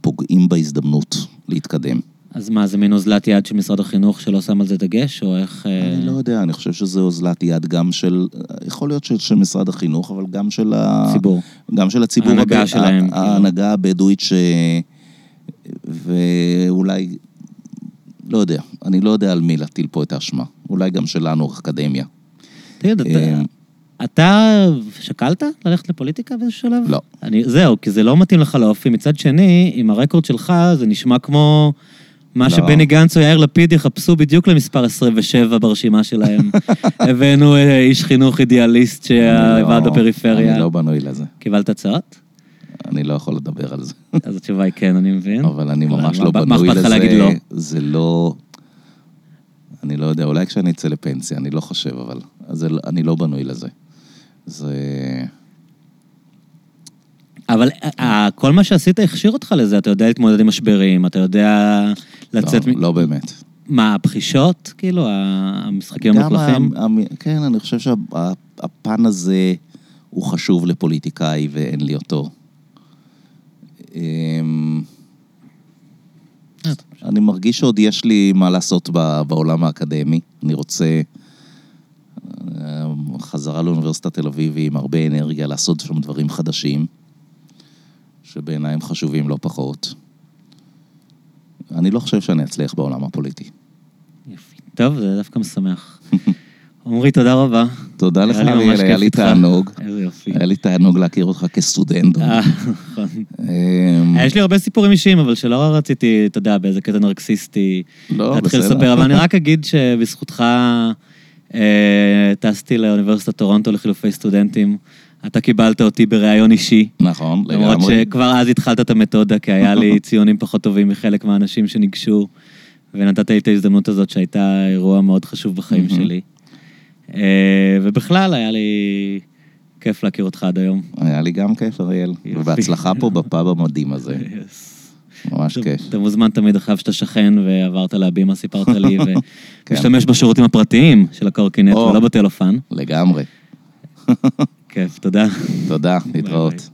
פוגעים בהזדמנות להתקדם. אז מה, זה מין אוזלת יד של משרד החינוך שלא שם על זה דגש, או איך... אה, אני לא יודע, אני חושב שזה אוזלת יד גם של, יכול להיות של, של משרד החינוך, אבל גם של ה... ציבור. גם של הציבור. ההנהגה הב- שלהם, ה- ההנהגה הבדואית ש... ואולי, לא יודע, אני לא יודע על מי להטיל פה את האשמה. אולי גם שלנו, האקדמיה. תגיד, אתה- שקלת ללכת לפוליטיקה באיזשהו שלב? לא. אני, זהו, כי זה לא מתאים לך לאופי. מצד שני, עם הרקורד שלך, זה נשמע כמו מה לא. שבני גנץ או יאיר לפיד יחפשו בדיוק למספר 27 ברשימה שלהם. הבאנו אה, איש חינוך אידיאליסט שעבד לא- בפריפריה. אני לא בנוי לזה. קיבלת הצעות? אני לא יכול לדבר על זה. אז התשובה היא כן, אני מבין. אבל אני ממש מה- לא מה בנוי לזה. להגיד לא? זה לא... אני לא יודע, אולי כשאני אצא לפנסיה, אני לא חושב, אבל... אז לא- אני לא בנוי לזה. זה... אבל אה, כל מה שעשית הכשיר אותך לזה, אתה יודע להתמודד עם משברים, אתה יודע לצאת... לא, מ- לא באמת. מה, הבחישות? כאילו, המשחקים המלוכלכים? כן, אני חושב שהפן הזה הוא חשוב לפוליטיקאי ואין לי אותו. אמ, אני מרגיש שעוד יש לי מה לעשות בעולם האקדמי. אני רוצה אה, חזרה לאוניברסיטת תל אביב עם הרבה אנרגיה, לעשות שם דברים חדשים, שבעיניי הם חשובים לא פחות. אני לא חושב שאני אצליח בעולם הפוליטי. יופי. טוב, זה דווקא משמח. עמרי, תודה רבה. תודה לך, אריאל, היה לי. תענוג. איזה יופי. היה לי תענוג להכיר אותך כסטודנט. אה, נכון. אמ, יש לי הרבה סיפורים אישיים, אבל שלא רציתי, אתה יודע, באיזה קטע נרקסיסטי, לא, להתחיל בסדר. לספר, אבל אני רק אגיד שבזכותך אה, טסתי לאוניברסיטת טורונטו לחילופי סטודנטים. אתה קיבלת אותי בריאיון אישי. נכון, למרות לגמרי. שכבר אז התחלת את המתודה, כי היה לי ציונים פחות טובים מחלק מהאנשים שניגשו, ונתת לי את ההזדמנות הזאת שהייתה אירוע מאוד חשוב בחיים. שלי. אה, ובכלל, היה לי כיף להכיר אותך עד היום. היה לי גם כיף, אריאל. ובהצלחה פה בפאב המדהים הזה. ממש כיף. אתה מוזמן תמיד אחריו שאתה שכן ועברת להבימה, סיפרת לי, כן. ומשתמש בשירותים הפרטיים של הקורקינט. ולא בטלפן. לגמרי. כיף, תודה. תודה, להתראות.